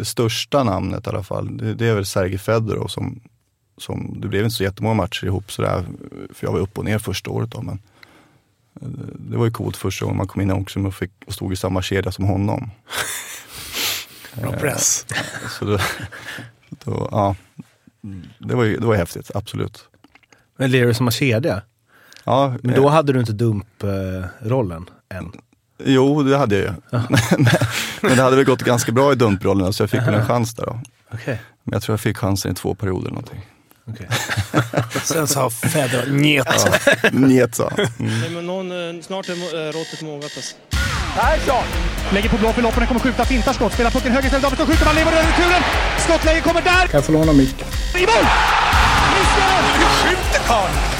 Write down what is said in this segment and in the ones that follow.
det största namnet i alla fall, det, det är väl Sergej Fedorov som, som, det blev inte så jättemånga matcher ihop sådär, för jag var upp och ner första året då. Men eh, det var ju coolt första gången man kom in i omklädningsrummet och, fick, och stod i samma kedja som honom. Bra press. Så då, då, ja, det var ju det var häftigt, absolut. Men lirar du samma kedja? Ja, Men då hade du inte dumprollen än? Jo, det hade jag ju. men det hade väl gått ganska bra i dumprollen så jag fick väl en chans där då. Okej. Men jag tror jag fick chansen i två perioder eller någonting. okej. Sen sa Federer njet. Ja, njet sa mm. Nej, men någon, eh, snart är eh, råttet mogat alltså. Persson! Lägger på blå för loppen, kommer skjuta, fintar skott, spelar pucken höger istället, Davidsson skjuter, man lever över returen! Skottläge kommer där! Kan jag få låna micken? I mål! Missar! Hur skjuter karln?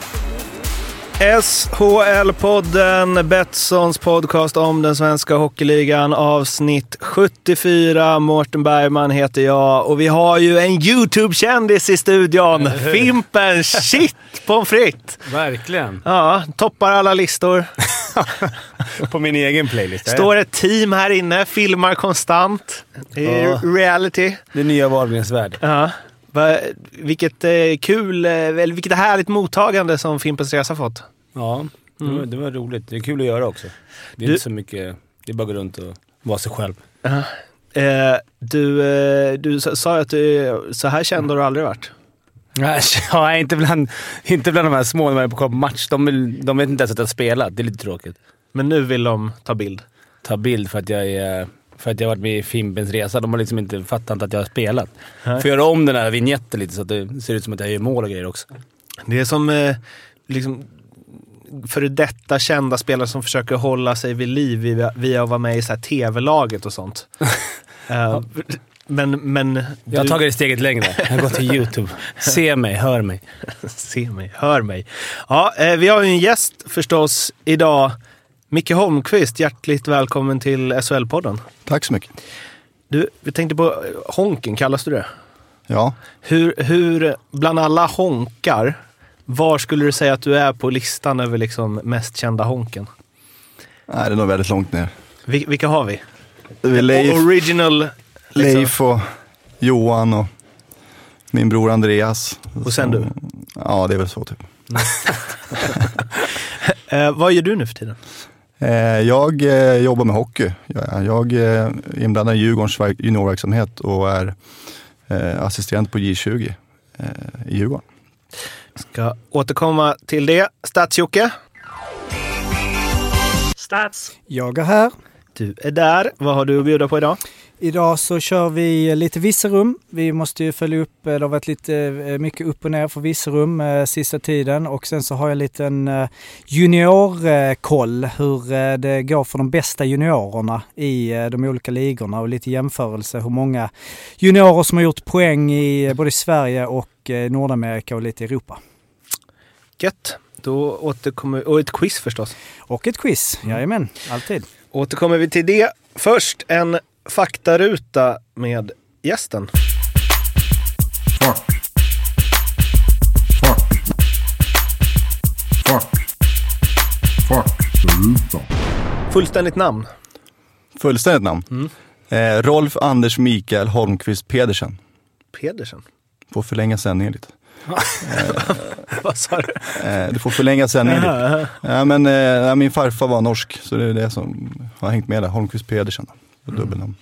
SHL-podden, Betssons podcast om den svenska hockeyligan, avsnitt 74. Mårten Bergman heter jag och vi har ju en YouTube-kändis i studion. Fimpen Shit pommes frites! Verkligen. Ja, toppar alla listor. På min egen playlist. Står ett team här inne, filmar konstant. Det är Ja. reality. Det nya Wahlgrens värld. Ja. Va, vilket eh, kul, eh, eller vilket härligt mottagande som Fimpens Resa fått. Ja, det, var, det var roligt. Det är kul att göra också. Det är Du- inte så mycket... Det är bara att gå runt och vara sig själv. Eh, du, eh, du sa sa att du, så här känd har du aldrig varit. Ja, inte bland, inte bland de här små när man är på match. De, vill, de vet inte ens att jag har spelat. Det är lite tråkigt. Men nu vill de ta bild. Ta bild för att jag är... För att jag varit med i Fimpens Resa. De har liksom inte fattat att jag har spelat. Nej. Får göra om den här vignetten lite så att det ser ut som att jag gör mål och grejer också. Det är som eh, liksom, före detta kända spelare som försöker hålla sig vid liv via, via att vara med i så tv-laget och sånt. Eh, men, men Jag har du- tagit det steget längre. Jag gått till YouTube. Se mig, hör mig. Se mig, hör mig. Ja, eh, vi har ju en gäst förstås idag. Micke Holmqvist, hjärtligt välkommen till SHL-podden. Tack så mycket. Du, vi tänkte på Honken, kallas du det? Ja, Hur, hur, bland alla honkar, var skulle du säga att du är på listan över liksom mest kända honken? nej, det är nog väldigt långt ner. Vil- vilka har vi? Är Leif, Original. liksom. Leif och Johan och min bror Andreas. Och sen Så- du? Ja, det är väl så typ. Eh, vad gör du nu för tiden? Eh, Jag eh, jobbar med hockey. Jag jag är inblandad i Djurgårdens verk- juniorverksamhet och är eh, assistent på J20 eh, i Djurgården. Ska återkomma till det. Stats-Jocke, Stats! Jag är här. du är där. Vad har du att bjuda på idag? Idag så kör vi lite Virserum. Vi måste ju följa upp, eh, det har varit lite eh, mycket upp och ner för Virserum eh, sista tiden och sen så har jag en liten eh, juniorkoll hur det går för de bästa juniorerna i de olika ligorna och lite jämförelse hur många juniorer som har gjort poäng i både Sverige och Nordamerika och lite Europa. Gött. Då återkommer Och ett quiz förstås. Och ett quiz, jajamän, alltid. Återkommer vi till det. Först en faktaruta med gästen. Fullständigt namn. Fullständigt namn? Eh, Rolf Anders Mikael Holmqvist Pedersen. Pedersen. Får förlänga sändningen lite. Vad sa du? Eh, du får förlänga sändningen lite. Ja, men, eh, min farfar var norsk, så det är det som har hängt med där. Holmqvist Pedersen. På dubbelnamn.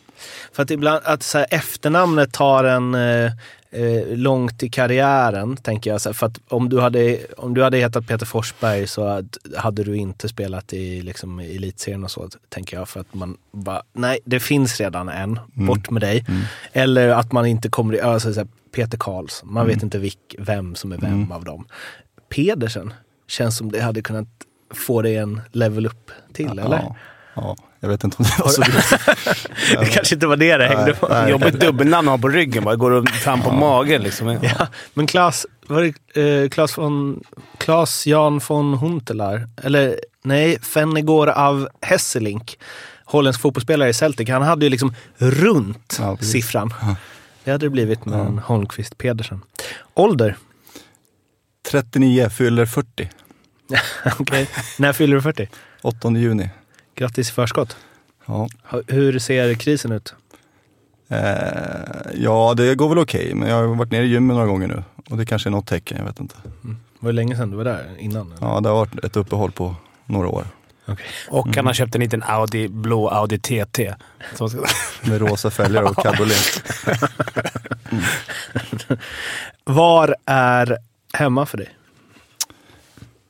För att ibland, att så här, efternamnet tar en eh, eh, långt i karriären, tänker jag. Så här, för att om du, hade, om du hade hetat Peter Forsberg så hade- du inte spelat i liksom, elitserien och så, tänker jag. För att man bara, nej, det finns redan en, bort med dig. Eller att man inte kommer i, alltså, så här, Peter Karlsson, man vet inte vilk, vem som är vem av dem. Pedersen, känns som det hade kunnat få dig en level upp till, eller? Ja, ja, jag vet inte om det var så Det kanske inte var det det hängde på. Nej. Jobbigt dubbelnamn att ha på ryggen. Bara går fram på magen liksom. Ja, men Klas, var det eh, Klas, von, Klas Jan von Huntelaar? Eller nej, Fennegård av Hesselink holländsk fotbollsspelare i Celtic. Han hade ju liksom runt Ja, siffran. Ja. Det hade det blivit med en Holmqvist Pedersen. Ålder? 39, fyller 40. Okej. När fyller du 40? 8 juni. Grattis i förskott. Ja. Hur ser krisen ut? Eh, ja, det går väl okej, men jag har varit nere i gymmet några gånger nu. Och det kanske är något tecken, jag vet inte. Var det länge sedan du var där innan? eller? Ja, det har varit ett uppehåll på några år. Och han har köpt en liten Audi, blå Audi TT. Som ska... Med rosa fälgar och cabriolet. Var är hemma för dig?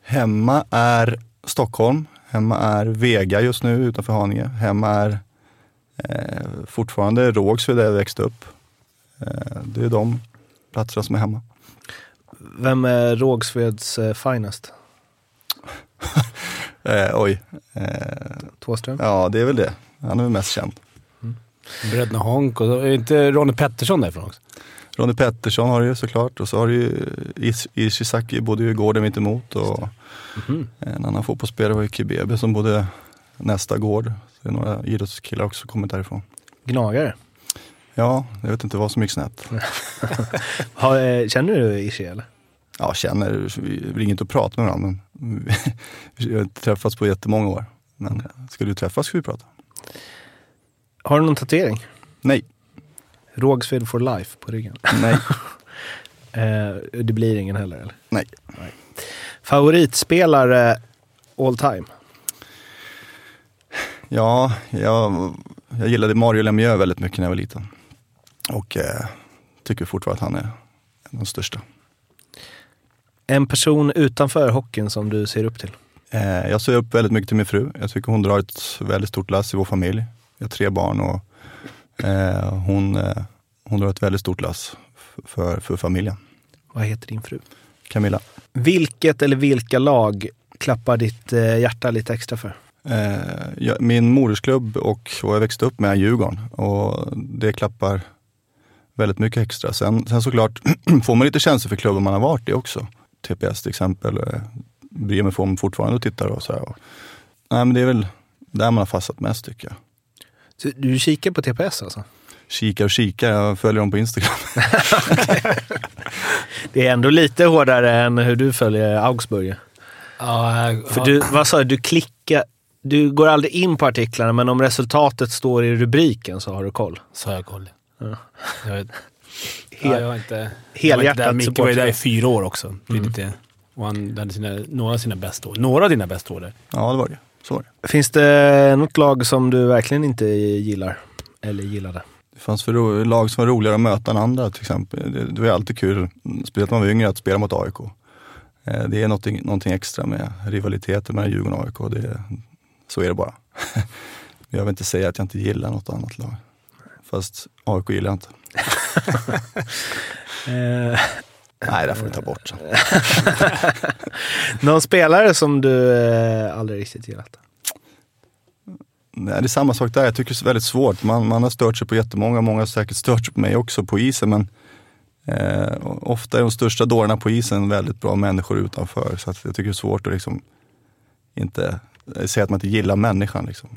Hemma är Stockholm. Hemma är Vega just nu utanför Haninge. Hemma är eh, fortfarande Rågsved där jag växte upp. Eh, det är de platserna som är hemma. Vem är Rågsveds eh, finest? Eh, oj. Eh, Thåström? ja, det är väl det. Han är väl mest känd. Bröderna Honk och så, är inte Ronny Pettersson därifrån också? Ronny Pettersson har du ju såklart och så har du ju Is- Ishizaki bodde ju i gården mitt emot och en annan fotbollsspelare var ju Kibebe som bodde nästa gård. Så det är några idrottskillar också som kommit därifrån. Gnagare? Ja, jag vet inte vad som gick snett. Eh, känner du Ishi eller? Ja, känner, vi ringer inte och pratar med varandra men vi har inte träffats på jättemånga år. Men ska du träffas ska vi prata. Har du någon tatuering? Nej, Rågsved for life på ryggen. nej, Eh, det blir ingen heller eller? nej. Favoritspelare all time? Ja, jag, jag gillade Mario Lemieux väldigt mycket när jag var liten. Och eh, tycker fortfarande att han är en av de största. En person utanför hockeyn som du ser upp till? Eh, jag ser upp väldigt mycket till min fru. Jag tycker hon drar ett väldigt stort lass i vår familj. Vi har tre barn och hon, eh, hon drar ett väldigt stort lass för, för familjen. Vad heter din fru? Camilla. Vilket eller vilka lag klappar ditt eh, hjärta lite extra för? Eh, min modersklubb och vad jag växte upp med är Djurgården och det klappar väldigt mycket extra. Sen, sen såklart får man lite känslor för klubben man har varit i också. TPS till exempel. Eh, bryr mig om fortfarande och tittar och så här. Nej men det är väl där man har fastnat mest tycker jag. Så du kikar på TPS alltså? Kika och kika, jag följer dem på Instagram. Det är ändå lite hårdare än hur du följer Augsburg. Ja, För du, vad sa du, du klickar... Du går aldrig in på artiklarna, men om resultatet står i rubriken så har du koll. Så har jag koll. Ja. Jag vet. Hel- ja, jag har inte... helhjärtat jag. Micke var ju där i fyra år också. Det är Mm. lite, och han hade sina, några av sina bästa år. Några av dina bästa år där. Ja det var det. Så. Finns det något lag som du verkligen inte gillar? Eller gillade? Det fanns för lag som var roligare att möta än andra till exempel. Det, det var alltid kul, speciellt när man var yngre, att spela mot AIK. Eh, Det är någonting, någonting extra med rivaliteten mellan Djurgården och AIK. Det, så är det bara. Jag vill inte säga att jag inte gillar något annat lag. Fast AIK gillar jag inte. Eh, Nej, det får vi ta bort. någon spelare som du eh, aldrig riktigt gillat? Nej, det är samma sak där. Jag tycker det är väldigt svårt. Man, man har stört sig på jättemånga, många har säkert stört sig på mig också på isen. Men eh, ofta är de största dårarna på isen väldigt bra människor utanför. Så att jag tycker det är svårt att liksom inte säga att man inte gillar människan. Liksom.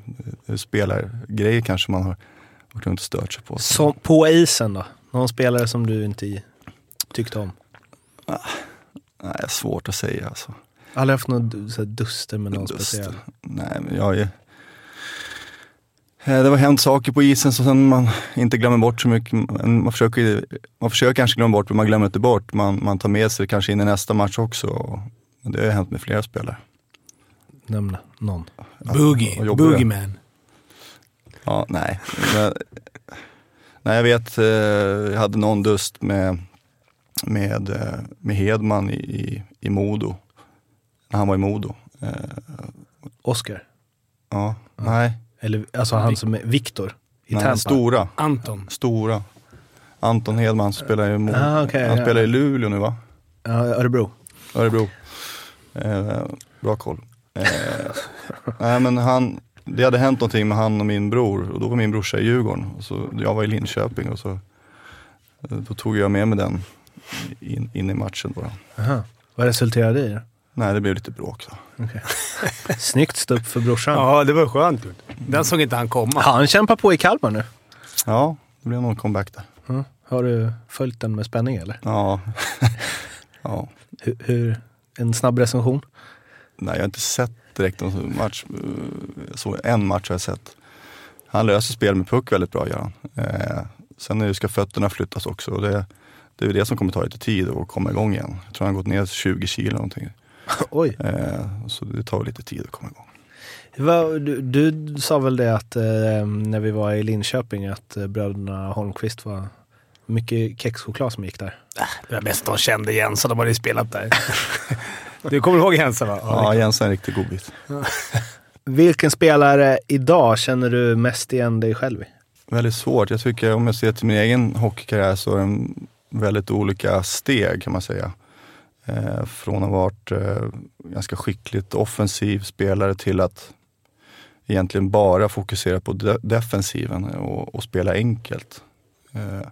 Spelargrejer kanske man har varit runt och stört sig på. Som, på isen då? Någon spelare som du inte tyckte om? Nej, det är svårt att säga alltså. Aldrig haft här duster med någon Duster. speciell? Nej, men jag är... Eh, Det har hänt saker på isen som man inte glömmer bort så mycket. Man man försöker, man försöker kanske glömma bort, men man glömmer inte bort. Man, man tar med sig det kanske in i nästa match också. Men det har hänt med flera spelare. Nämn någon. Boogie. jobbar du? Boogieman. Ja, nej. Men, nej, jag vet, eh, jag hade någon dust med, med, eh, med Hedman i, i, i Modo. När han var i Modo. Eh, Oscar? Ja, nej. Eller alltså han som är Viktor i nej Tampa? stora. Anton. Stora. Anton Hedman spelar i, Mo- Ah, okej, han ja. spelar i Luleå nu va? Ja, Örebro. Örebro. Eh, bra koll. Eh, nej men han, det hade hänt någonting med han och min bror och då var min brorsa i Djurgården. Och så, jag var i Linköping och så eh, då tog jag med mig den in, in i matchen. Då. Aha. Vad resulterade det i? Nej, det blev lite bråk. Så. Snyggt stup för brorsan. Ja, det var skönt. Den såg inte han komma. Han kämpar på i Kalmar nu. Ja, det blev någon comeback där. Ja. Har du följt den med spänning eller? Ja. ja. Hur, hur, en snabb recension? Nej, jag har inte sett direkt någon match. Eh, Så en match har jag sett. Han löser spel med puck väldigt bra, gör han. Eh, sen är det, ska fötterna flyttas också. Och det, det är väl det som kommer ta lite tid att komma igång igen. Jag tror han har gått ner 20 kilo någonting. Oj. Eh, så det tar lite tid att komma igång. Du, du sa väl det att eh, när vi var i Linköping att eh, bröderna Holmqvist var mycket kexchoklad som gick där. Det var mest de kände Jensa, de hade ju spelat där. Du kommer ihåg Jensa va? Ja, Jens är en riktig godbit. Vilken spelare idag känner du mest igen dig själv i? Väldigt svårt. Jag tycker om jag ser till min egen hockeykarriär så är den väldigt olika steg kan man säga. Eh, från att ha varit eh, ganska skickligt offensiv spelare till att egentligen bara fokusera på de- defensiven och, och spela enkelt. Eh,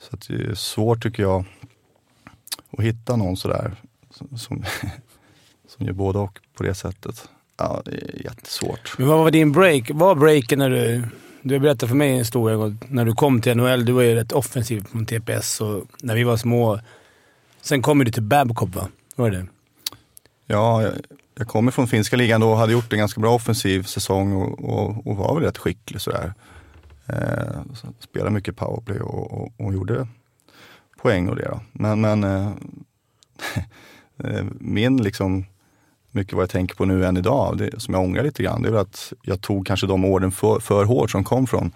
så att det är svårt tycker jag att hitta någon sådär som, som, som gör både och på det sättet. Ja, det är jättesvårt. Men vad var din break? Var breaken när du... Du berättade för mig en historia. När du kom till NHL, du var ju rätt offensiv från TPS och när vi var små. Sen kom du till Babcock va? Var det det? Ja, jag, jag kommer från finska ligan då och hade gjort en ganska bra offensiv säsong och, och, och var väl rätt skicklig sådär. Eh, så spelade mycket powerplay och, och, och gjorde poäng och det då. Men, men eh, eh, min liksom, mycket vad jag tänker på nu än idag, det, som jag ångrar lite grann, det är väl att jag tog kanske de orden för, för hårt som kom från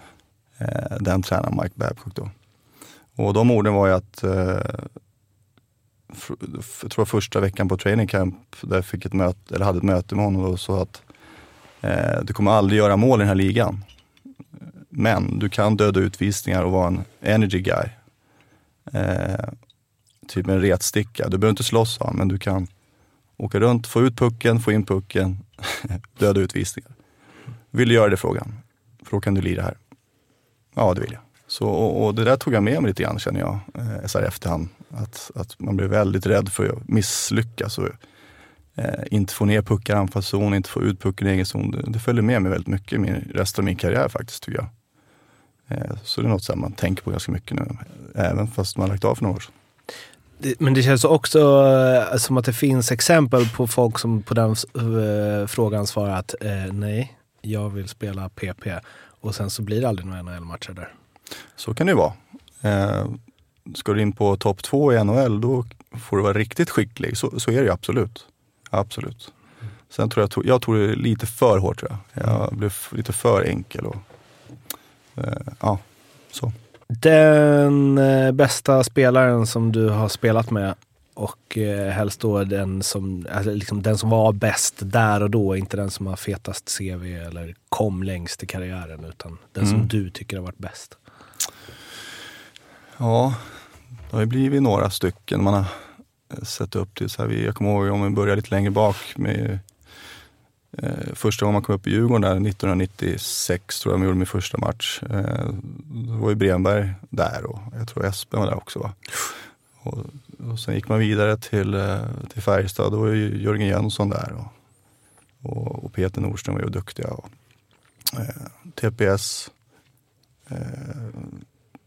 eh, den tränaren Mike Babcock då. Och de orden var ju att eh, för, jag tror första veckan på training camp där jag fick ett möte, eller hade ett möte med honom och sa att eh, du kommer aldrig göra mål i den här ligan. Men du kan döda utvisningar och vara en energy guy. Eh, typ en retsticka. Du behöver inte slåss sa han, men du kan åka runt, få ut pucken, få in pucken, döda utvisningar. Vill du göra det frågan? För då kan du lira här. Ja, det vill jag. Så, och, och det där tog jag med mig lite grann känner jag, eh, så här i efterhand. Att, att man blir väldigt rädd för att misslyckas och eh, inte få ner puckar i anfallszon, inte få ut pucken i egen zon. Det, det följer med mig väldigt mycket i min, resten av min karriär faktiskt tycker jag. Eh, så det är något som man tänker på ganska mycket nu, även fast man har lagt av för några år sedan. Men det känns också eh, som att det finns exempel på folk som på den eh, frågan svarar att eh, nej, jag vill spela PP. Och sen så blir det aldrig några NHL-matcher där. Så kan det ju vara. Eh, ska du in på topp två i NHL, då får du vara riktigt skicklig. Så, så är det ju absolut. Absolut. Sen tror jag, jag tog det lite för hårt tror jag. Jag blev lite för enkel. Och, eh, ja, så. Den eh, bästa spelaren som du har spelat med och eh, helst då den som, alltså liksom den som var bäst där och då, inte den som har fetast CV eller kom längst i karriären, utan den som Mm. du tycker har varit bäst. Ja, det har ju blivit några stycken man har eh, sett upp till. Så här, jag kommer ihåg om vi börjar lite längre bak med Eh, första gången man kom upp i Djurgården där 1996 tror jag man gjorde min första match. Eh, då var ju Bremberg där och jag tror Espen var där också. Va? Och, och sen gick man vidare till, eh, till Färjestad, då var ju Jörgen Jönsson där och, och, och Peter Nordström var ju duktiga. Och, eh, TPS, eh,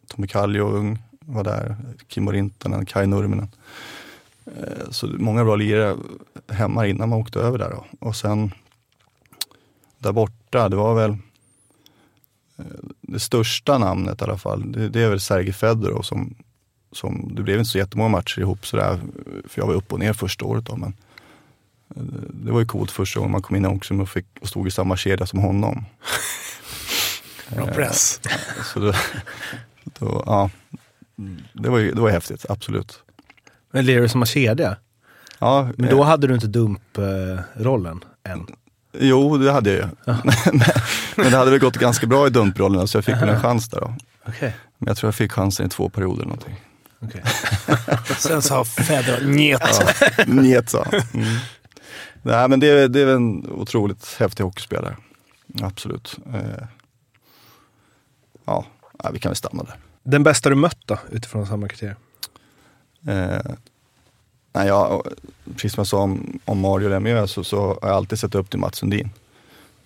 Tommy Kallio ung var där, Kimmo Rintanen, Kai Nurminen. Eh, Så många bra lirare hemma innan man åkte över där. Då. Och sen där borta, det var väl eh, det största namnet i alla fall. Det, det är väl Sergej Fedorov som, som, det blev inte så jättemånga matcher ihop sådär, för jag var upp och ner första året då. Men eh, det var ju coolt första gången man kom in i omklädningsrummet och, fick, och stod i samma kedja som honom. Bra press. Så då, då, ja, det var ju det var häftigt, absolut. Men lirar du som har kedja? Ja, Men då hade du inte dump-rollen än? Jo, det hade jag ju. men, men det hade väl gått ganska bra i dumprollerna så jag fick väl en chans där då. Okej. Men jag tror jag fick chansen i två perioder eller någonting. okej. Sen sa Fedor njet. Ja, njet sa mm. Nej men det, är- det är en otroligt häftig hockeyspelare. Absolut. Eh, ja, ja, vi kan väl stanna där. Den bästa du mött då, utifrån samma kriterier? Eh, Nej, jag, precis som jag sa om, om Mario Lemieux så, så har jag alltid sett upp till Mats Sundin.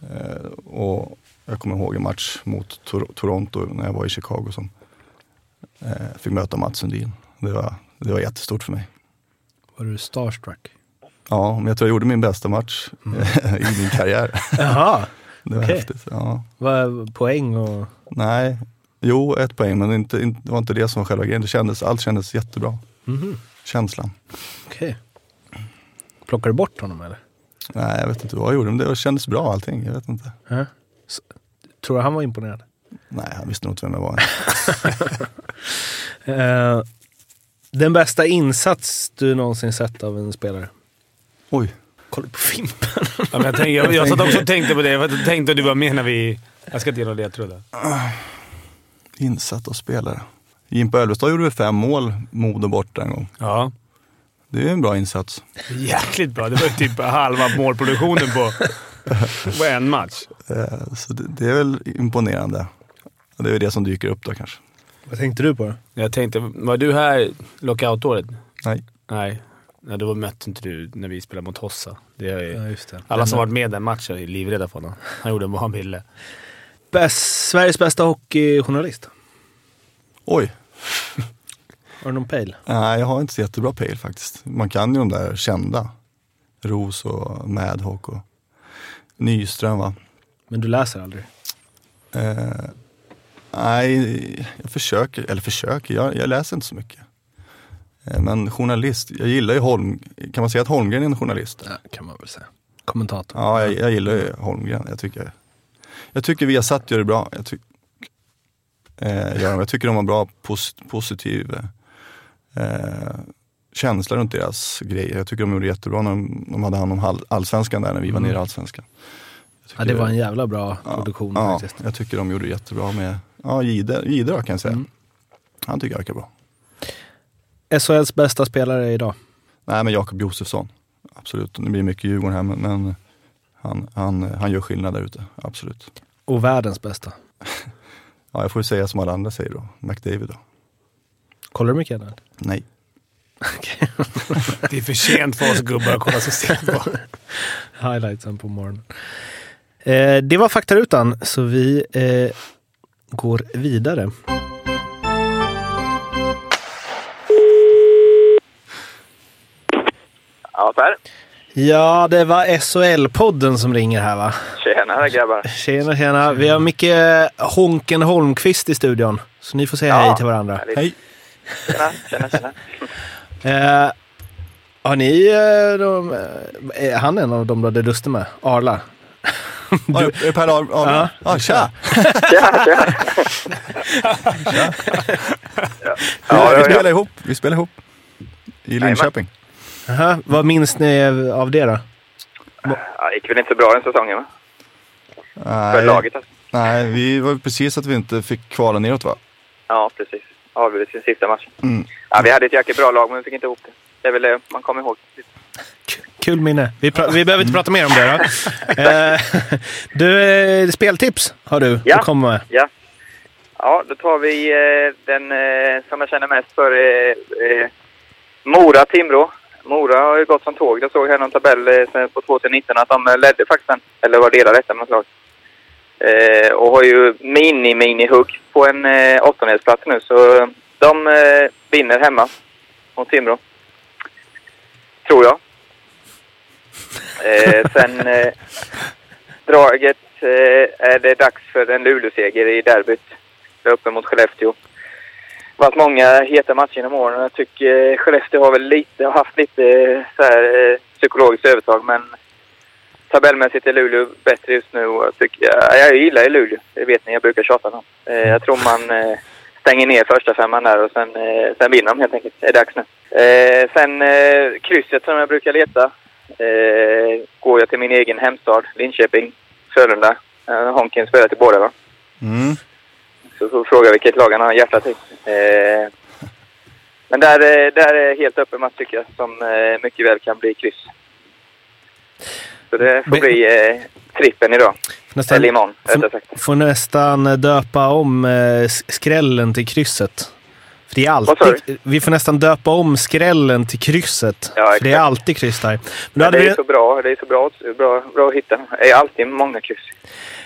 Eh, och jag kommer ihåg en match mot Tor Toronto när jag var i Chicago som eh, fick möta Mats Sundin. Det var, det var jättestort för mig. Var du starstruck? Ja, men jag tror jag gjorde min bästa match i min karriär. Jaha, Det var Okej. häftigt. Ja. vad poäng och... Nej, jo ett poäng men inte, inte, det var inte det som var själva grejen. Det kändes, allt kändes jättebra. Mhm, Känslan. Okej. Plockar du bort honom eller? Nej, jag vet inte vad jag gjorde, men det kändes bra allting. Jag vet inte. Ja. S- Tror du han var imponerad? Nej, han visste nog inte vem jag var. Eh, den bästa insats du någonsin sett av en spelare? Oj. Kolla på Fimpen. Ja, men jag, tänkte, jag, jag satt också och tänkte på det. Jag tänkte att du var med när vi... Jag ska inte ge några ledtrådar. Insatt och spelare. Jimpa Ölvestad gjorde fem mål, Modo borta en gång. Ja. Det är en bra insats. Jäkligt bra. Det var ju typ halva målproduktionen på, på en match. Eh, Så det, det är väl imponerande. Det är väl det som dyker upp då kanske. Vad tänkte du på då? Jag tänkte, var du här lockoutåret? Nej. Nej. Nej, då mötte inte du när vi spelade mot Hossa. Det är, Ja, just det. alla som varit med den matchen är livrädda för honom. Han gjorde vad han ville. Bäst, Sveriges bästa hockeyjournalist? Oj. Har du någon pejl? Nej, jag har inte så jättebra pejl faktiskt. Man kan ju de där kända. Ros och Madhawk och Nyström va. Men du läser aldrig? Eh, nej, jag försöker, eller försöker, jag, jag läser inte så mycket. Eh, men journalist, jag gillar ju Holm, kan man säga att Holmgren är en journalist? Ja, kan man väl säga. Kommentator. Ja, jag, jag gillar ju Holmgren. Jag tycker, jag tycker Viasat gör det bra. Jag, ty, eh, jag tycker de har bra pos, positiv eh, känsla runt deras grejer. Jag tycker de gjorde jättebra när de, de hade hand om all, allsvenskan där när vi var nere i allsvenskan. Ja, det var en jävla bra produktion ja, faktiskt. jag tycker de gjorde jättebra med ja, Jihde då kan jag säga. Mm. Han tycker jag verkar bra. SHLs bästa spelare idag? Nej men Jakob Josefsson, absolut. Det blir mycket Djurgården här men, men han, han, han gör skillnad där ute, absolut. Och världens bästa? Ja, jag får ju säga som alla andra säger då, McDavid då. Kollar du mycket NHL? Nej. Det är för sent för oss gubbar att kolla systemet på. Highlightsen på morgonen. Eh, det var faktarutan, så vi eh, går vidare. Ja, Per. Ja, det var SHL-podden som ringer här va? Tjenare grabbar. Tjena, tjena. Vi har Micke Honken Holmqvist i studion. Så ni får säga Ja, hej till varandra. härligt. Hej. Tjena, tjena, tjena. Eh, har ni... Eh, de, eh, är han en av dem du hade lustig med? Arla? Det Per Ahl? Ja. Ja, tja! Tjena, tjena. Ja, vi spelar ihop. Vi spelar ihop. I Linköping. Aha, vad minns ni av det då? Ja, det gick väl inte så bra den säsongen va? För Nej, laget alltså. nej, vi var ju precis att vi inte fick kvala neråt va? Ja, precis. Avgjorde sin sista match. Mm. Ja, vi hade ett jäkligt bra lag men vi fick inte ihop det. Det är väl det man kommer ihåg. Kul minne. Vi, vi behöver inte prata mer om det då. Eh, du, eh, speltips har du Ja. att komma med. Ja. Ja, då tar vi eh, den eh, som jag känner mest för. Eh, eh, Mora-Timrå. Mora har ju gått som tåg. Jag såg här någon tabell eh, på 2019 att de eh, ledde faktiskt den. Eller var delade detta med lag. Eh, och har ju mini-mini-hugg på en eh, åttondelsplats nu. Så eh, de eh, vinner hemma mot Timrå. Tror jag. Eh, sen eh, draget är det dags för en Luleå-seger i derbyt. Uppe mot Skellefteå. Det har varit många heta matcher genom åren. Jag tycker Skellefteå har väl lite, har haft lite så här, eh, psykologiskt övertag. Men tabellmässigt är Luleå bättre just nu. Och jag, tycker, jag, jag gillar ju Luleå. Det vet ni, jag brukar tjata om. Eh, jag tror man eh, stänger ner första femman där och sen, sen vinner de helt enkelt. Det är dags nu. Sen krysset som jag brukar leta. Går jag till min egen hemstad, Linköping, Frölunda. Honkins Honken spelar till båda va? Mm. Så får fråga vilket lag han har hjärtat till. Eh, men där, eh, där är helt öppen match tycker jag, som eh, mycket väl kan bli kryss. Så det får bli eh, trippen idag. Nästan, Eller imorgon, får, rättare sagt. får nästan döpa om eh, skrällen till krysset. För det är alltid, vi får nästan döpa om skrällen till krysset. Ja, för det är alltid kryss där. Men det vi, är så bra. Det är så bra, bra, bra att hitta. Det är alltid många kryss.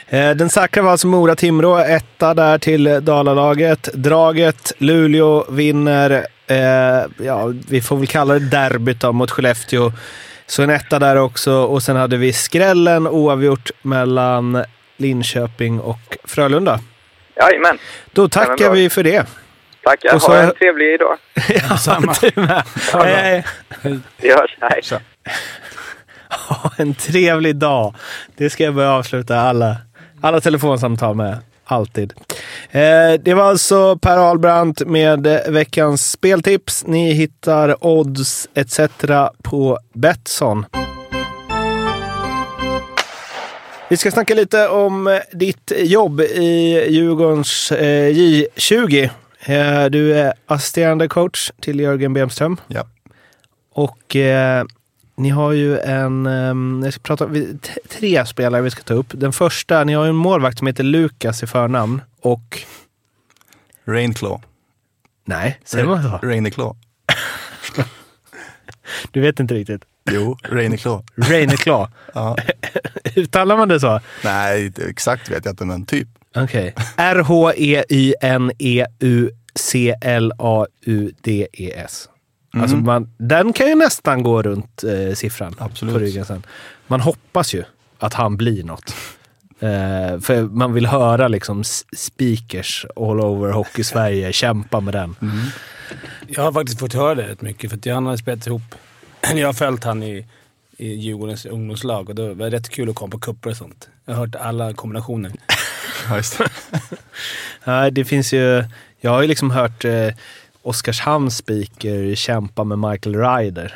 eh, den säkra var alltså Mora-Timrå, etta där till Dalalaget. Draget, Luleå vinner, eh, ja, vi får väl kalla det derbyt då, mot Skellefteå. Så en etta där också. Och sen hade vi skrällen oavgjort mellan Linköping och Frölunda. Jajamän. Då tackar vi för det. Tackar. Och så- Ha en trevlig dag. Ja, Samma. du med. Hej, hej. Vi hörs. Hej. Ha en trevlig dag. Det ska jag börja avsluta alla, alla telefonsamtal med. Alltid. Eh, det var alltså Per Ahlbrandt med veckans speltips. Ni hittar odds etc. på Betsson. Vi ska snacka lite om ditt jobb i Djurgårdens eh, J20. Eh, du är assisterande coach till Jörgen Bemström. Ja. Och eh, ni har ju en, eh, jag ska prata, tre spelare vi ska ta upp. Den första, ni har ju en målvakt som heter Lukas i förnamn och... Rainclaw. Nej, säger man så? Rainiclaw. Du vet inte riktigt. Jo. Rainiclaw. Ja. Uttalar man det så? Nej, exakt vet jag inte, men typ. Okej. E R-H-E-Y-N-E-U-C-L-A-U-D-E-S. Alltså man, den kan ju nästan gå runt eh, siffran Absolut. på ryggen sen. Man hoppas ju att han blir något. Eh, för man vill höra liksom speakers all over Hockey-Sverige kämpa med den. Jag har faktiskt fått höra det rätt mycket, för att han har spelat ihop... Jag har följt han i, i Djurgårdens ungdomslag och då var det rätt kul att komma på cuper och sånt. Jag har hört alla kombinationer. Ja, just det. Ja, det finns ju... Jag har ju liksom hört eh, Oskarshamns speaker kämpa med Michael Ryder.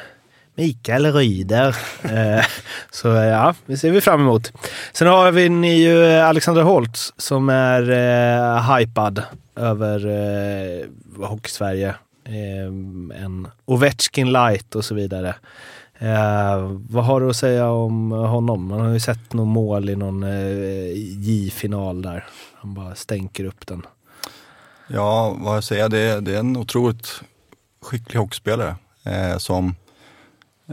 Mikael Ryder. eh, så ja, det ser vi fram emot. Sen har vi ni ju eh, Alexander Holtz som är eh, hypad över eh, Hockey-Sverige. Eh, en Ovechkin light och så vidare. Eh, vad har du att säga om honom? Man har ju sett någon mål i någon eh, J-final där. Han bara stänker upp den. Ja, vad jag säger, det det är en otroligt skicklig hockeyspelare eh, som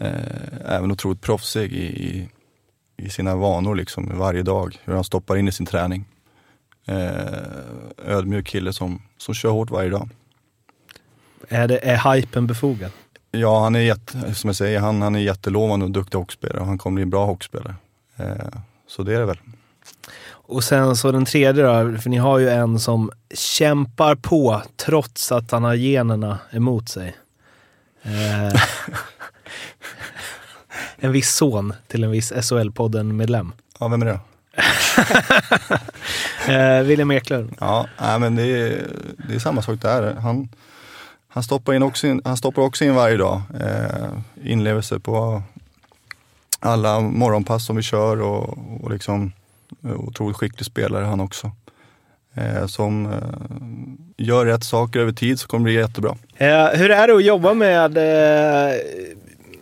eh, även otroligt proffsig i, i, i sina vanor liksom varje dag. Hur han stoppar in i sin träning. Eh, ödmjuk kille som, som kör hårt varje dag. Är, det, är hypen befogad? Ja, han är jätte, som jag säger, han, han är jättelovande och duktig hockeyspelare och han kommer bli en bra hockeyspelare. Eh, så det är det väl. Och sen så den tredje då, för ni har ju en som kämpar på trots att han har generna emot sig. Eh, en viss son till en viss SHL-podden-medlem. Ja, vem är det? Eh, William Eklund. Ja, nej, men det är, det är samma sak där. Han, han, stoppar in också in, han stoppar också in varje dag. Eh, inlevelse på alla morgonpass som vi kör och, och liksom eh, otroligt skicklig spelare han också. Eh, som eh, gör rätt saker över tid så kommer det bli jättebra. Eh, hur är det att jobba med, eh,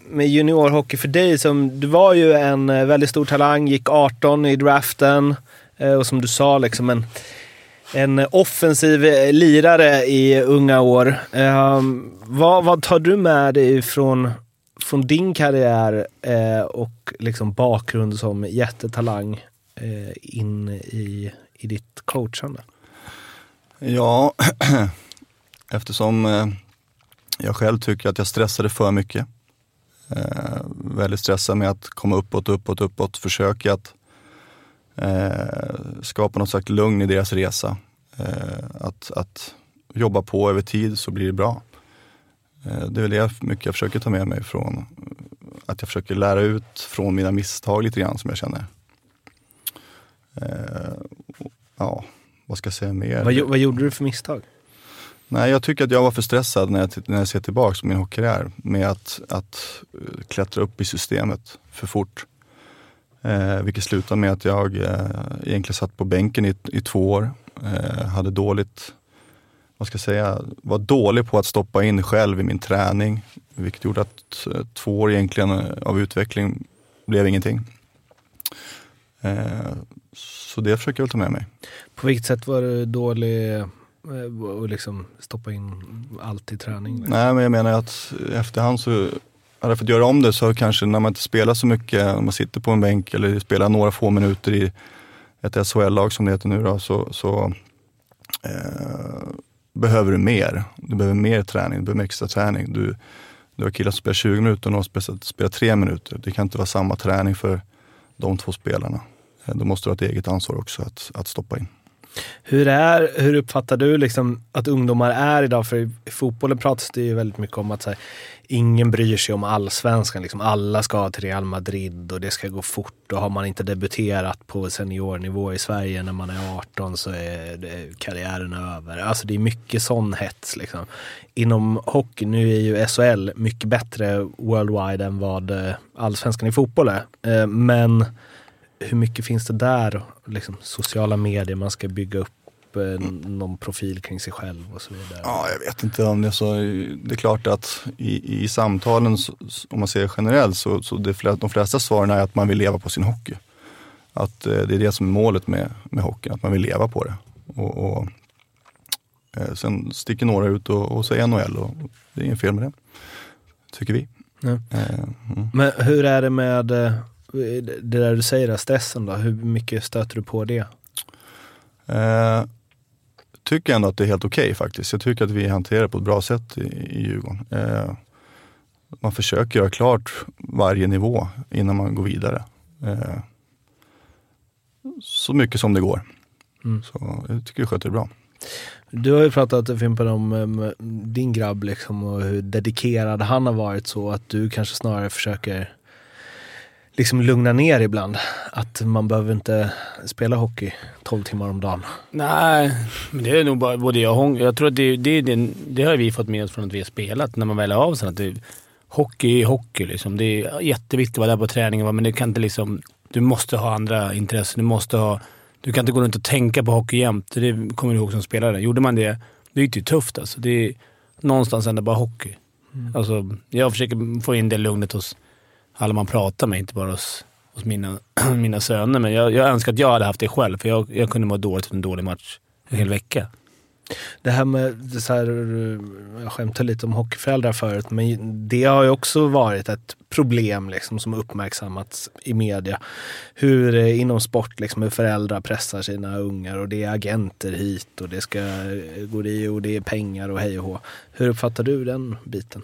med juniorhockey för dig? Som, du var ju en eh, väldigt stor talang, gick 18 i draften eh, och som du sa, liksom en, en offensiv lirare i unga år. Eh, vad, vad tar du med dig från, från din karriär eh, och liksom bakgrund som jättetalang eh, in i, i ditt coachande? Ja, eftersom eh, jag själv tycker att jag stressade för mycket. Eh, väldigt stressad med att komma uppåt, uppåt, uppåt. Försöka att eh, skapa något slags lugn i deras resa. Eh, att, att jobba på över tid så blir det bra. Eh, det är väl det mycket jag försöker ta med mig från att jag försöker lära ut från mina misstag lite grann som jag känner. Eh, ja, vad ska jag säga mer? Vad, vad gjorde du för misstag? Nej, jag tycker att jag var för stressad när jag, när jag ser tillbaka på min hockeykarriär med att, att eh, klättra upp i systemet för fort. Eh, vilket slutade med att jag eh, egentligen satt på bänken i, i två år. Eh, hade dåligt, vad ska jag säga, var dålig på att stoppa in själv i min träning. Vilket gjorde att eh, två år egentligen eh, av utveckling blev ingenting. Eh, så det försöker jag väl ta med mig. På vilket sätt var du dålig Och liksom stoppa in allt i träning? liksom. Nej, men jag menar att efterhand så hade jag fått göra om det så kanske när man inte spelar så mycket, när man sitter på en bänk eller spelar några få minuter i ett SHL-lag som det heter nu då, så, så eh, behöver du mer. Du behöver mer träning, du behöver extra träning. Du, du har killar som spelar 20 minuter och någon som spelar 3 minuter. Det kan inte vara samma träning för de två spelarna. Eh, då måste du ha ett eget ansvar också att, att stoppa in. Hur, är, hur uppfattar du liksom att ungdomar är idag? För i i fotbollen pratas det ju väldigt mycket om att så här, ingen bryr sig om allsvenskan. Liksom alla ska till Real Madrid och det ska gå fort. Och har man inte debuterat på seniornivå i Sverige när man är 18 så är det, karriären över. Alltså det är mycket sån hets. Liksom. Inom hockey, nu är ju SHL mycket bättre worldwide än vad eh, allsvenskan i fotboll är. Eh, men hur mycket finns det där? Liksom, sociala medier, man ska bygga upp eh, någon profil kring sig själv och så vidare. Ja, jag vet inte om det är så. Det är klart att i, i samtalen, så- om man ser generellt, så, så det, flä- de flesta svaren är att man vill leva på sin hockey. Att eh, det är det som är målet med, med hockeyn, att man vill leva på det. Och, och, eh, sen sticker några ut och, och säger NHL och det är inget fel med det, tycker vi. Ja. Eh, mm. Men hur är det med eh, det där du säger, stressen då? Hur mycket stöter du på det? Eh, tycker ändå att det är helt okej faktiskt. Jag tycker att vi hanterar det på ett bra sätt i, i Djurgården. Eh, man försöker göra klart varje nivå innan man går vidare. Eh, så mycket som det går. Mm. Så jag tycker vi sköter det bra. Du har ju pratat Fimpen om din grabb liksom och hur dedikerad han har varit så att du kanske snarare försöker liksom lugna ner ibland. Att man behöver inte spela hockey 12 timmar om dagen. Nej, men det är nog bara både jag och hon. Jag tror att det, det, den- det har vi fått med oss från att vi har spelat när man väl är av sen. Att det, hockey är hockey. Liksom. Det är jätteviktigt att vara där på träningen, men det kan inte liksom... Du måste ha andra intressen. Du måste ha... Du kan inte gå runt och tänka på hockey jämt. Det kommer du ihåg som spelare. Gjorde man det, det gick det ju tufft alltså. Det är någonstans ändå bara hockey. Alltså, jag försöker få in det lugnet hos alla man pratar med, inte bara hos, hos mina, mina söner. Men jag, jag önskar att jag hade haft det själv, för jag, jag kunde må dåligt efter en dålig match en hel vecka. Det här med, det så här, jag skämtade lite om hockeyföräldrar förut, men det har ju också varit ett problem liksom, som uppmärksammats i media. Hur eh, inom sport, liksom, hur föräldrar pressar sina ungar och det är agenter hit och det ska eh, gå dit och det är pengar och hej och hå. Hur uppfattar du den biten?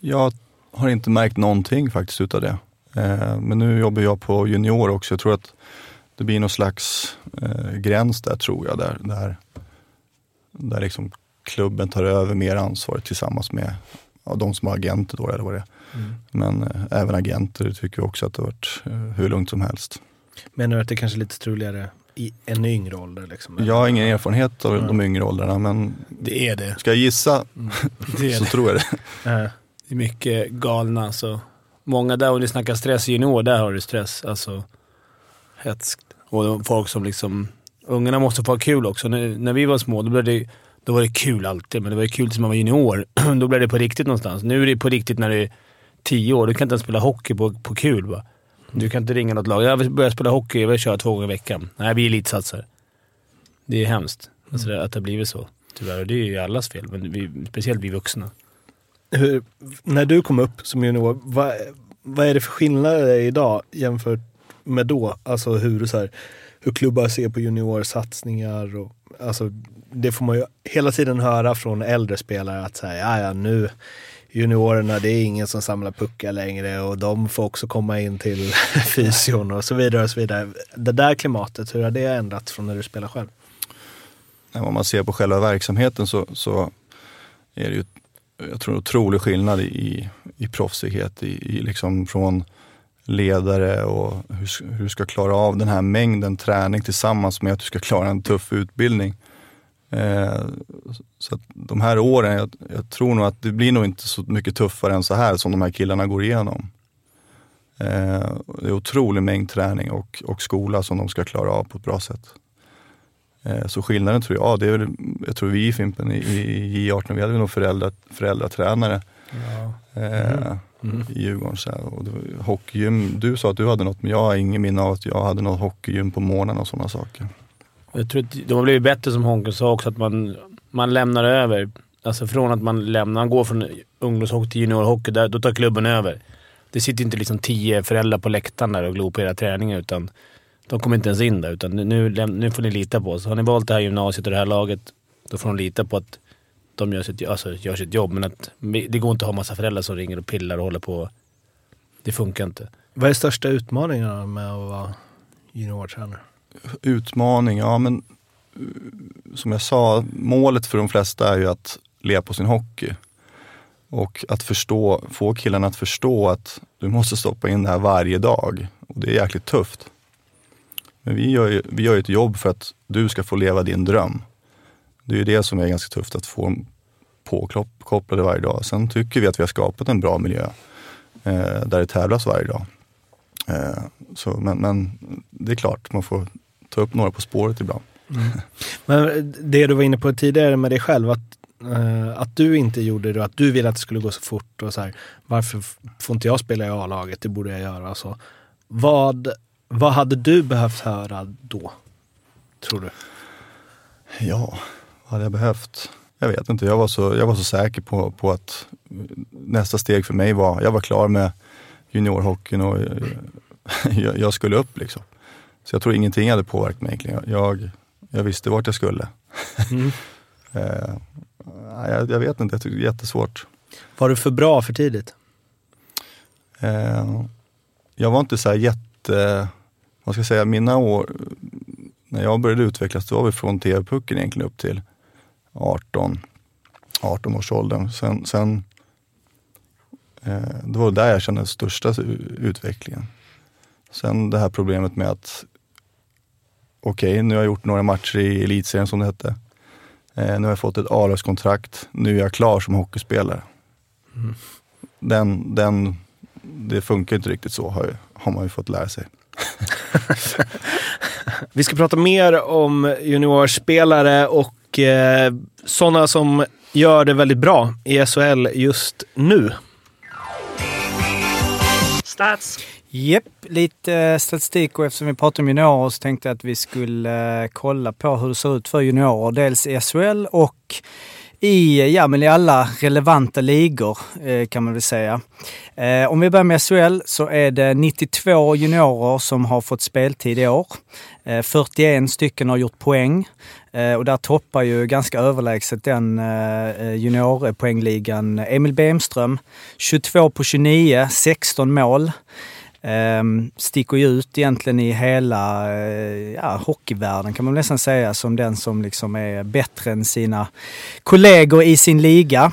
Jag har inte märkt någonting faktiskt utav det. Eh, men nu jobbar jag på junior också. Jag tror att det blir någon slags eh, gräns där tror jag. Där, där, där liksom klubben tar över mer ansvar tillsammans med ja, de som har agenter då eller vad det är. Men eh, även agenter tycker också att det har varit eh, hur lugnt som helst. Menar du att det kanske är lite struligare i en yngre ålder? Liksom? Jag har ingen erfarenhet av de yngre åldrarna men Det är det. ska jag gissa Det är, så det. tror jag det. Det är mycket galna. Alltså. Många där, om ni snackar stress i junior, där har du stress. Alltså hetskt. Och folk som liksom... Ungarna måste få ha kul också. När, när vi var små, då, blev det, då var det kul alltid. Men det var ju kul tills man var junior. då blev det på riktigt någonstans. Nu är det på riktigt när du är tio år. Du kan inte ens spela hockey på, på kul. Va? Du kan inte ringa något lag. Jag vill börja spela hockey. Jag vill köra två gånger i veckan. Nej, vi är elitsatsare. Det är hemskt alltså, att det har blivit så. Tyvärr. Och Det är ju allas fel, men vi, speciellt vi vuxna hur, när du kom upp som junior, vad, vad är det för skillnader idag jämfört med då? Alltså hur, så här, hur klubbar ser på juniorsatsningar och alltså, det får man ju hela tiden höra från äldre spelare att säga, ja ja nu juniorerna, det är ingen som samlar puckar längre och de får också komma in till fysion och så vidare och så vidare. Det där klimatet, hur har det ändrats från när du spelar själv? Om man ser på själva verksamheten så, så är det ju jag tror en otrolig skillnad i, i proffsighet, i, i liksom från ledare och hur, hur du ska klara av den här mängden träning tillsammans med att du ska klara en tuff utbildning. Eh, så att de här åren, jag, jag tror nog att det blir nog inte så mycket tuffare än så här som de här killarna går igenom. Eh, det är otrolig mängd träning och, och skola som de ska klara av på ett bra sätt. Eh, Så skillnaden tror jag, ja, det är väl, jag tror vi i Fimpen i, i J18, vi hade väl nog föräldrar, föräldratränare eh, i Djurgården. Så här. Och det var, hockeygym, du sa att du hade något, men jag har ingen minne av att jag hade något hockeygym på morgonen och sådana saker. Jag tror att de har blivit bättre som Honken sa också, att man, man lämnar över. Alltså från att man lämnar, man går från ungdomshockey till juniorhockey, där, då tar klubben över. Det sitter inte liksom tio föräldrar på läktaren där och glor på era träningar, utan de kommer inte ens in där. Utan nu, nu får ni lita på oss. Har ni valt det här gymnasiet och det här laget, då får de lita på att de gör sitt, alltså, gör sitt jobb. Men att, det går inte att ha massa föräldrar som ringer och pillar och håller på. Det funkar inte. Vad är största utmaningarna med att vara juniortränare? Utmaning, ja men som jag sa, målet för de flesta är ju att leva på sin hockey. Och att förstå, få killarna att förstå att du måste stoppa in det här varje dag. Och det är jäkligt tufft. Men vi gör ju vi gör ju ett jobb för att du ska få leva din dröm. Det är ju det som är ganska tufft, att få påkopplade varje dag. Sen tycker vi att vi har skapat en bra miljö eh, där det tävlas varje dag. Eh, så, men, men det är klart, man får ta upp några på spåret ibland. Mm. Men det du var inne på tidigare med dig själv, att, eh, att du inte gjorde det och att du ville att det skulle gå så fort och så här, varför får inte jag spela i A-laget? Det borde jag göra. Så. Vad, vad hade du behövt höra då? Tror du? Ja, vad hade jag behövt? Jag vet inte, jag var så, jag var så säker på, på att nästa steg för mig var, jag var klar med juniorhockeyn och eh, jag, jag skulle upp liksom. Så jag tror ingenting hade påverkat mig egentligen. Jag, jag visste vart jag skulle. Mm. Eh, jag, jag vet inte, det är jättesvårt. Var du för bra för tidigt? Eh, jag var inte så här jätte, vad ska jag säga, mina år, när jag började utvecklas, det var väl från TV-pucken egentligen upp till 18, 18 års åldern. Sen, sen eh, det var där jag kände den största utvecklingen. Sen det här problemet med att, okej, nu har jag gjort några matcher i elitserien som det hette. Eh, nu har jag fått ett A-lagskontrakt, nu är jag klar som hockeyspelare. Den, den, det funkar inte riktigt så, har, har man ju fått lära sig. Vi ska prata mer om juniorspelare och eh, sådana som gör det väldigt bra i SHL just nu. Stats. Japp, lite eh, statistik och eftersom vi pratar om juniorer så tänkte jag att vi skulle eh, kolla på hur det ser ut för juniorer. Dels i SHL och i, ja, men i alla relevanta ligor eh, kan man väl säga. Eh, om vi börjar med SHL så är det 92 juniorer som har fått speltid i år. Eh, 41 stycken har gjort poäng. Eh, och där toppar ju ganska överlägset den eh, eh, juniorpoängligan Emil Bemström. 22 på 29, 16 mål eh, sticker ju ut egentligen i hela eh, ja, hockeyvärlden kan man nästan säga som den som liksom är bättre än sina kollegor i sin liga.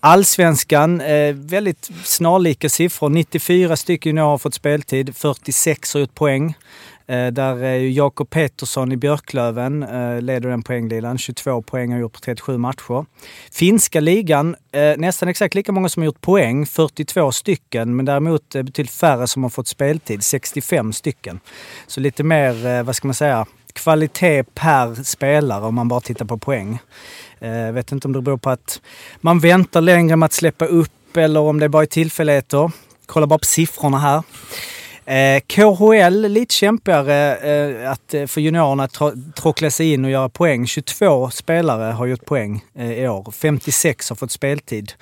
Allsvenskan, eh, väldigt snarlika siffror. 94 stycken har fått speltid, 46 har gjort poäng. Eh, där är ju Jakob Pettersson i Björklöven, eh, leder den poängligan. 22 poäng har gjort på 37 matcher. Finska ligan, eh, nästan exakt lika många som har gjort poäng, 42 stycken. Men däremot betydligt färre som har fått speltid, 65 stycken. Så lite mer, vad ska man säga, kvalitet per spelare om man bara tittar på poäng. Jag vet inte om det beror på att man väntar längre med att släppa upp eller om det bara är tillfälligheter. Kolla bara på siffrorna här. Eh, KHL, lite kämpigare eh, att, eh, för juniorerna att tråckla sig in och göra poäng. 22 spelare har gjort poäng eh, i år. 56 har fått speltid.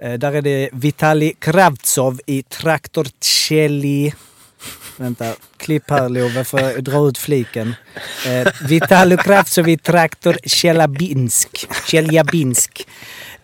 Eh, där är det Vitali Kravtsov i Traktor Tjeli. Vänta, klipp här Love för att dra ut fliken. Eh, Vitali Kravtsov i Traktor Tjeljabinsk. Tjeljabinsk.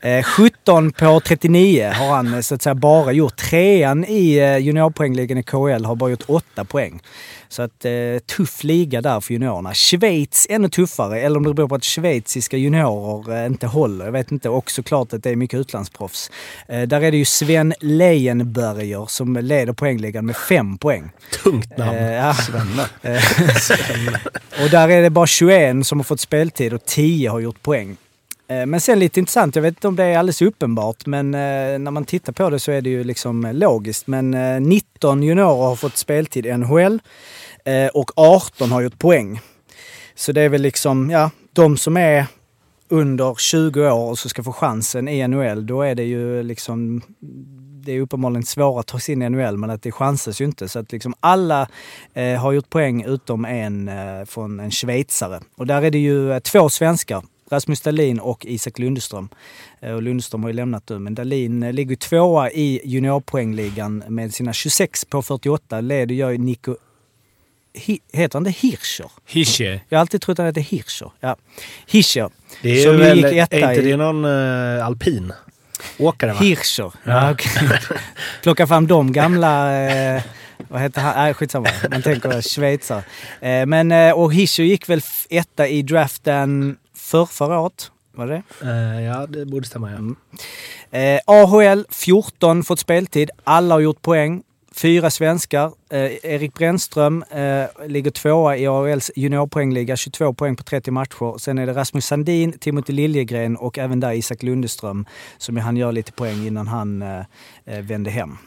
Eh, 17 på 39 har han eh, så att säga bara gjort. Trean i eh, juniorpoängligan i KHL har bara gjort 8 poäng. Så att eh, tuff liga där för juniorerna. Schweiz ännu tuffare, eller om det beror på att schweiziska juniorer eh, inte håller. Jag vet inte. Och såklart att det är mycket utlandsproffs. Eh, där är det ju Sven Leyenberger som leder poängligan med 5 poäng. Tungt namn. Eh, ja. Eh, och där är det bara 21 som har fått speltid och 10 har gjort poäng. Eh, men sen lite intressant, jag vet inte om det är alldeles uppenbart, men eh, när man tittar på det så är det ju liksom eh, logiskt. Men 19 juniorer har fått speltid i NHL och 18 har gjort poäng. Så det är väl liksom, ja, de som är under 20 år och så ska få chansen i NHL, då är det ju liksom det är uppenbarligen svårare att ta sig in i NHL men att det chansas ju inte. Så att liksom alla eh, har gjort poäng utom en eh, från en schweizare. Och där är det ju eh, två svenskar. Rasmus Dahlin och Isak Lundström. Eh, Och Lundström har ju lämnat nu, men Dahlin eh, ligger tvåa i juniorpoängligan med sina 26 på 48. Leder gör Nico... Hi, heter han det Hirscher? Hische. Jag har alltid trott att han heter Hirscher. Ja. Hirscher. Det är Som väl, gick är etta inte i- det någon uh, alpin? Åkare va? Hirscher. Ja. okej. Plocka fram de gamla... Eh, vad heter han? Nej, skitsamma. Man tänker schweizare. Eh, men, eh, och Hirscher gick väl etta i draften för förra året? Var det Eh, ja, det borde stämma ja. Mm. Eh, AHL 14 fått speltid. Alla har gjort poäng. Fyra svenskar. Eh, Erik Brännström eh, ligger tvåa i AHLs juniorpoängliga, 22 poäng på 30 matcher. Sen är det Rasmus Sandin, Timothy Liljegren och även där Isak Lundeström som han gör lite poäng innan han eh, eh, vände hem.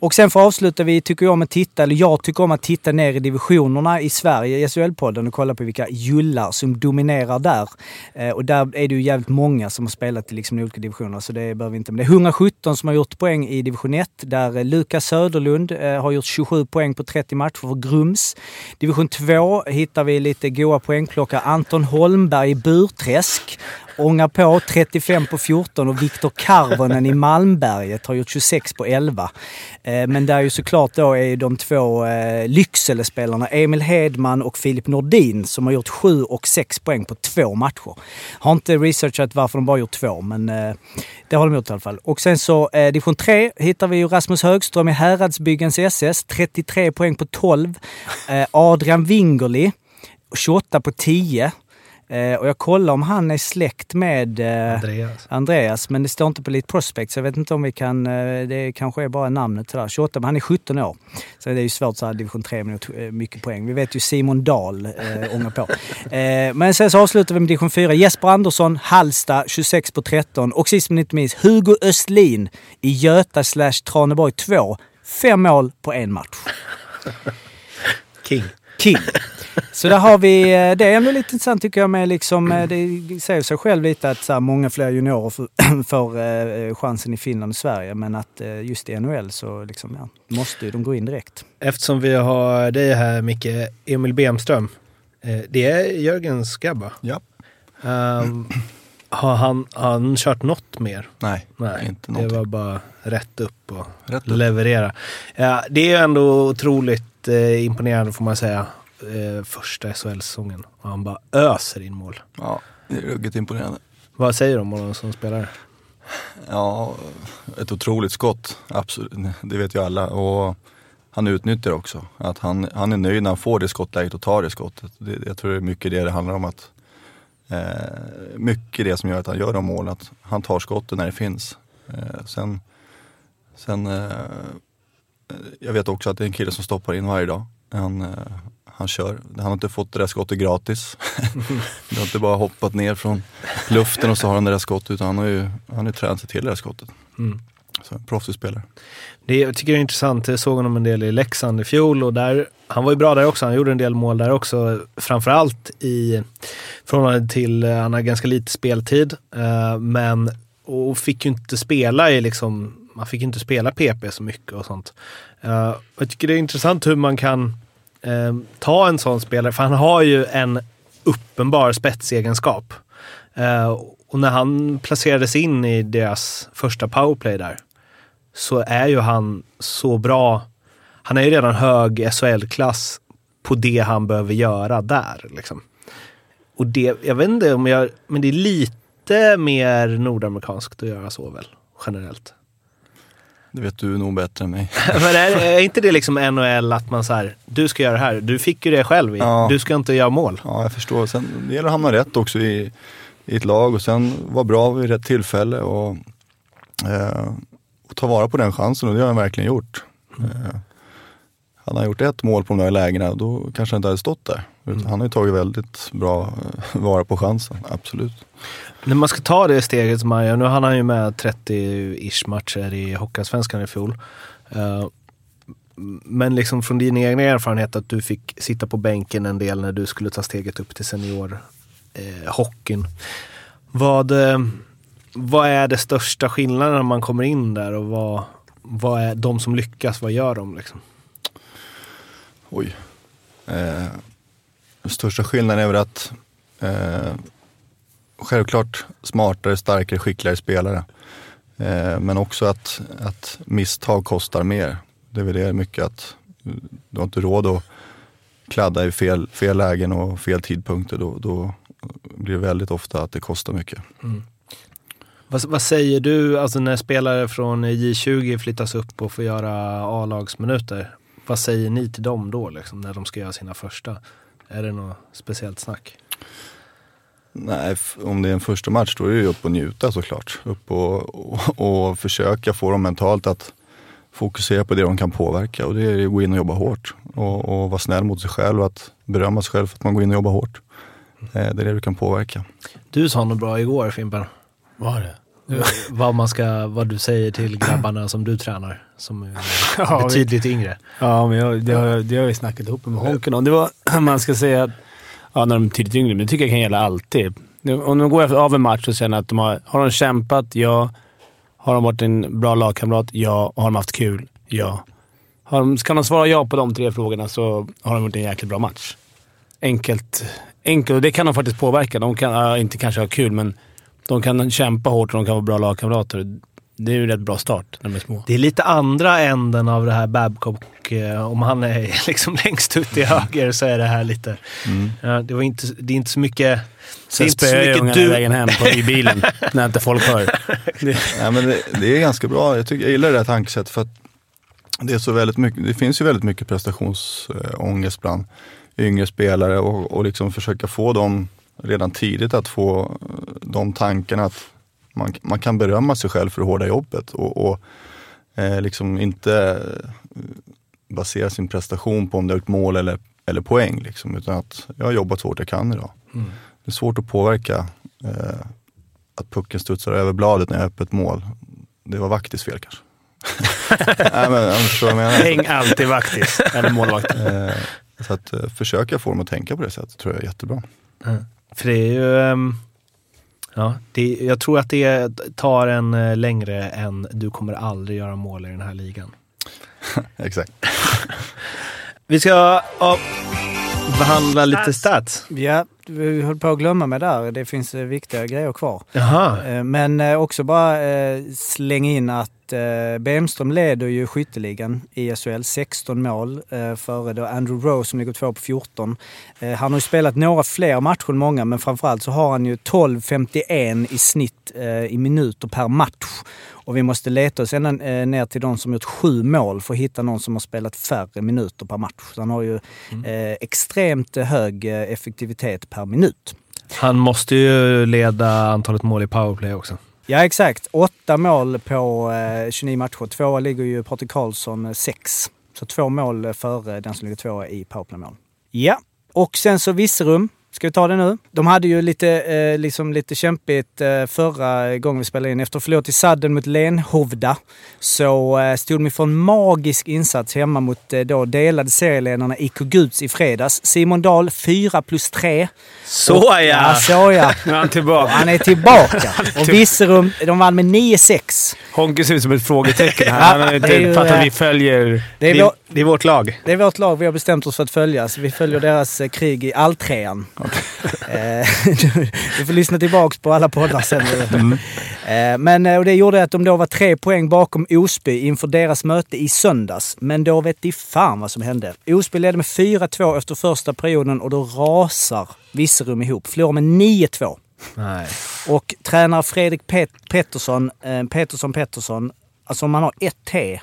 Och sen för att avsluta, vi tycker om att titta, eller jag tycker om att titta ner i divisionerna i Sverige i SHL-podden och kolla på vilka jullar som dominerar där. Eh, och där är det ju jävligt många som har spelat i liksom olika divisioner, så det behöver vi inte. Men det är 117 som har gjort poäng i division 1, där eh, Lukas Söderlund eh, har gjort 27 poäng på 30 matcher för Grums. Division 2 hittar vi lite goa poängplockare. Anton Holmberg i Burträsk ångar på 35 på 14 och Viktor Karvonen i Malmberget har gjort 26 på 11. Eh, men där ju såklart då är de två Lyckselespelarna Lycksele-spelarna Emil Hedman och Filip Nordin som har gjort 7 och 6 poäng på två matcher. Har inte researchat varför de bara gjort två, men eh, det har de gjort i alla fall. Och sen så division 3 hittar vi ju Rasmus Högström i Häradsbyggens SS, 33 poäng på 12. Adrian Wingerli, 28 på 10. Eh, och jag kollar om han är släkt med eh, Andreas. Andreas, men det står inte på Elite Prospect så jag vet inte om vi kan... eh, Det kanske är bara namnet sådär. 28, men han är 17 år. Så det är ju svårt så här division 3 med eh, mycket poäng. Vi vet ju Simon Dahl eh, ångar på. Eh, men sen så avslutar vi med division 4. Jesper Andersson, Halsta, 26 på 13. Och sist men inte minst Hugo Östlin i Göta slash Traneborg 2. Fem mål på en match. King. King. Så där har vi, eh, det är ändå lite intressant tycker jag med liksom, eh, det säger sig själv lite att så här, många fler juniorer får, eh, chansen i Finland och Sverige men att just i NHL så liksom, ja, måste ju de gå in direkt. Eftersom vi har dig här Micke, Emil Bemström. Det är Jörgens grabb va? Ja. Ehm, har, han, har han kört något mer? Nej, Nej, inte det någonting. var bara rätt upp och Rätt upp. leverera. Ja, det är ju ändå otroligt eh, imponerande får man säga. Eh, första SHL-säsongen. Och han bara öser in mål. Ja, det är ruggigt imponerande. Vad säger du om honom som spelare? Ja, ett otroligt skott. Absolut, det vet ju alla. Och han utnyttjar också. Att han, han är nöjd när han får det skottläget och tar det skottet. Det, jag tror det är mycket det det handlar om. att eh, Mycket det som gör att han gör de målen. Att han tar skottet när det finns. Eh, sen, sen eh, jag vet också att det är en kille som stoppar in varje dag. Han, eh, han kör. Han har inte fått det där skottet gratis. det har inte bara hoppat ner från luften och så har han det där skottet. Utan han har ju, han har ju tränat sig till det där skottet. Mm. Så en proffsig spelare. Det, jag tycker det är intressant. Jag såg honom en del i Leksand i fjol och där, han var ju bra där också. Han gjorde en del mål där också. Framförallt i förhållande till, eh, han har ganska lite speltid, eh, men och fick ju inte spela i liksom, man fick inte spela PP så mycket och sånt. Uh, jag tycker det är intressant hur man kan uh, ta en sån spelare, för han har ju en uppenbar spetsegenskap. Uh, och när han placerades in i deras första powerplay där, så är ju han så bra. Han är ju redan hög SHL-klass på det han behöver göra där. Liksom. Och det, jag vet inte om jag, men det är lite mer nordamerikanskt att göra så väl, generellt. Det vet du nog bättre än mig. men är, är inte det liksom NHL att man så här, du ska göra det här, du fick ju det själv Ja. du ska inte göra mål. Ja, jag förstår. Sen det gäller att hamna rätt också i, i ett lag och sen vara bra vid rätt tillfälle och, eh, och ta vara på den chansen och det har han verkligen gjort. Eh, hade han gjort ett mål på de där lägena då kanske han inte hade stått där. Utan Han har ju tagit väldigt bra eh, vara på chansen, absolut. När man ska ta det steget som han gör, nu hann han ju med 30-ish matcher i Hockeyallsvenskan i fjol. Eh, men liksom från din egen erfarenhet att du fick sitta på bänken en del när du skulle ta steget upp till senior eh. Vad, vad är det största skillnaden när man kommer in där och vad, vad är de som lyckas, vad gör de liksom? Oj. Eh, den största skillnaden är väl att eh, självklart smartare, starkare, skickligare spelare. Eh, men också att, att misstag kostar mer. Det är väl det mycket att du har inte råd att kladda i fel, fel lägen och fel tidpunkter. Då, då blir det väldigt ofta att det kostar mycket. Mm. Vad, vad säger du alltså när spelare från J20 flyttas upp och får göra A-lagsminuter? Vad säger ni till dem då liksom, när de ska göra sina första? Är det något speciellt snack? Nej, om det är en första match då är det ju upp och njuta såklart. Upp och, och, och försöka få dem mentalt att fokusera på det de kan påverka och det är att gå in och jobba hårt. Och, och vara snäll mot sig själv, att berömma sig själv för att man går in och jobbar hårt. Eh, Det är det du kan påverka. Du sa något bra igår Fimpen. Var det? vad, man ska, vad du säger till grabbarna som du tränar, som är Ja, vi- betydligt yngre. Ja, men jag, det, har, det har vi snackat ihop med Honken om. Det var, man ska säga att, ja, när de är tidigt yngre, men det tycker jag kan gälla alltid. Om de går av en match och känner att de har, har de kämpat, ja. Har de varit en bra lagkamrat, ja. Har de haft kul, ja. Har de, kan de svara ja på de tre frågorna så har de gjort en jäkligt bra match. Enkelt. Enkelt, och det kan de faktiskt påverka. De kan ja, inte kanske ha kul, men de kan kämpa hårt och de kan vara bra lagkamrater. Det är ju en rätt bra start när de är små. Det är lite andra änden av det här Babcock. eh, Om han är liksom längst ut till höger så är det här lite... Ja, det, var inte, det är inte så mycket... det är Sen inte så spöar jag mycket ungarna du- vägen hem på, i bilen när inte folk hör. Det, Nej, men det, det är ganska bra. Jag, tycker, jag gillar det här tankesättet för att det, är så väldigt mycket, det finns ju väldigt mycket prestationsångest bland yngre spelare och, och liksom försöka få dem redan tidigt att få de tankarna att man, man kan berömma sig själv för det hårda jobbet och, och eh, liksom inte eh, basera sin prestation på om du har gjort mål eller, eller poäng. Liksom, utan att jag har jobbat så hårt jag kan idag. Det är svårt att påverka eh, att pucken studsar över bladet när jag har öppet mål. Det var Vaktis fel kanske. Nej, men, jag förstår vad jag menar. häng alltid vaktis, eller målvakt. Eh, så att eh, försöka få dem att tänka på det sättet tror jag är jättebra. För det är ju... Ja, det, jag tror att det tar en eh, längre än du kommer aldrig göra mål i den här ligan. Exakt. Vi ska ja, behandla lite stats. Ja, vi höll på att glömma mig där. Det finns eh, viktiga grejer kvar. Jaha. Eh, Men eh, också bara slänga in att Bemström leder ju skytteligan i SHL, 16 mål före då Andrew Rowe som ligger två på 14. Eh, han har ju spelat några fler matcher än många men framförallt så har han ju 12.51 i snitt i minuter per match. Och vi måste leta oss ända ner till de som gjort sju mål för att hitta någon som har spelat färre minuter per match. Så han har ju eh, extremt hög effektivitet per minut. Han måste ju leda antalet mål i powerplay också. Ja exakt. Åtta mål på eh, 29 matcher. Tvåa ligger ju Patrik Karlsson, eh, sex. Så två mål före den som ligger tvåa i powerplaymål. Ja, och sen så Virserum. Ska vi ta det nu? De hade ju lite, eh, liksom lite kämpigt eh, förra gången vi spelade in. Efter förlust i sadden mot Lenhovda så eh, stod de för en magisk insats hemma mot eh, då delade serieledarna IK Guds i fredags. Simon Dahl 4 plus 3. Så Ja, ja! så ja. Nu är han tillbaka. Han är tillbaka. Och Virserum, de vann med 9-6. Honke ser ut som ett frågetecken Han har inte fattat att eh, vi följer... Det är, vår, det är vårt lag. det är vårt lag vi har bestämt oss för att följa. Så vi följer deras eh, krig i alltrean. Eh, du, får lyssna tillbaks på alla poddar sen. Eh, Men och det gjorde att de då var tre poäng bakom Osby inför deras möte i söndags. Men då vet de fan vad som hände. Osby ledde med 4-2 efter första perioden och då rasar Virserum ihop. Förlorar med 9-2. Nej. Och tränare Fredrik Pet- Pettersson, eh, Pettersson Pettersson, alltså om man har ett T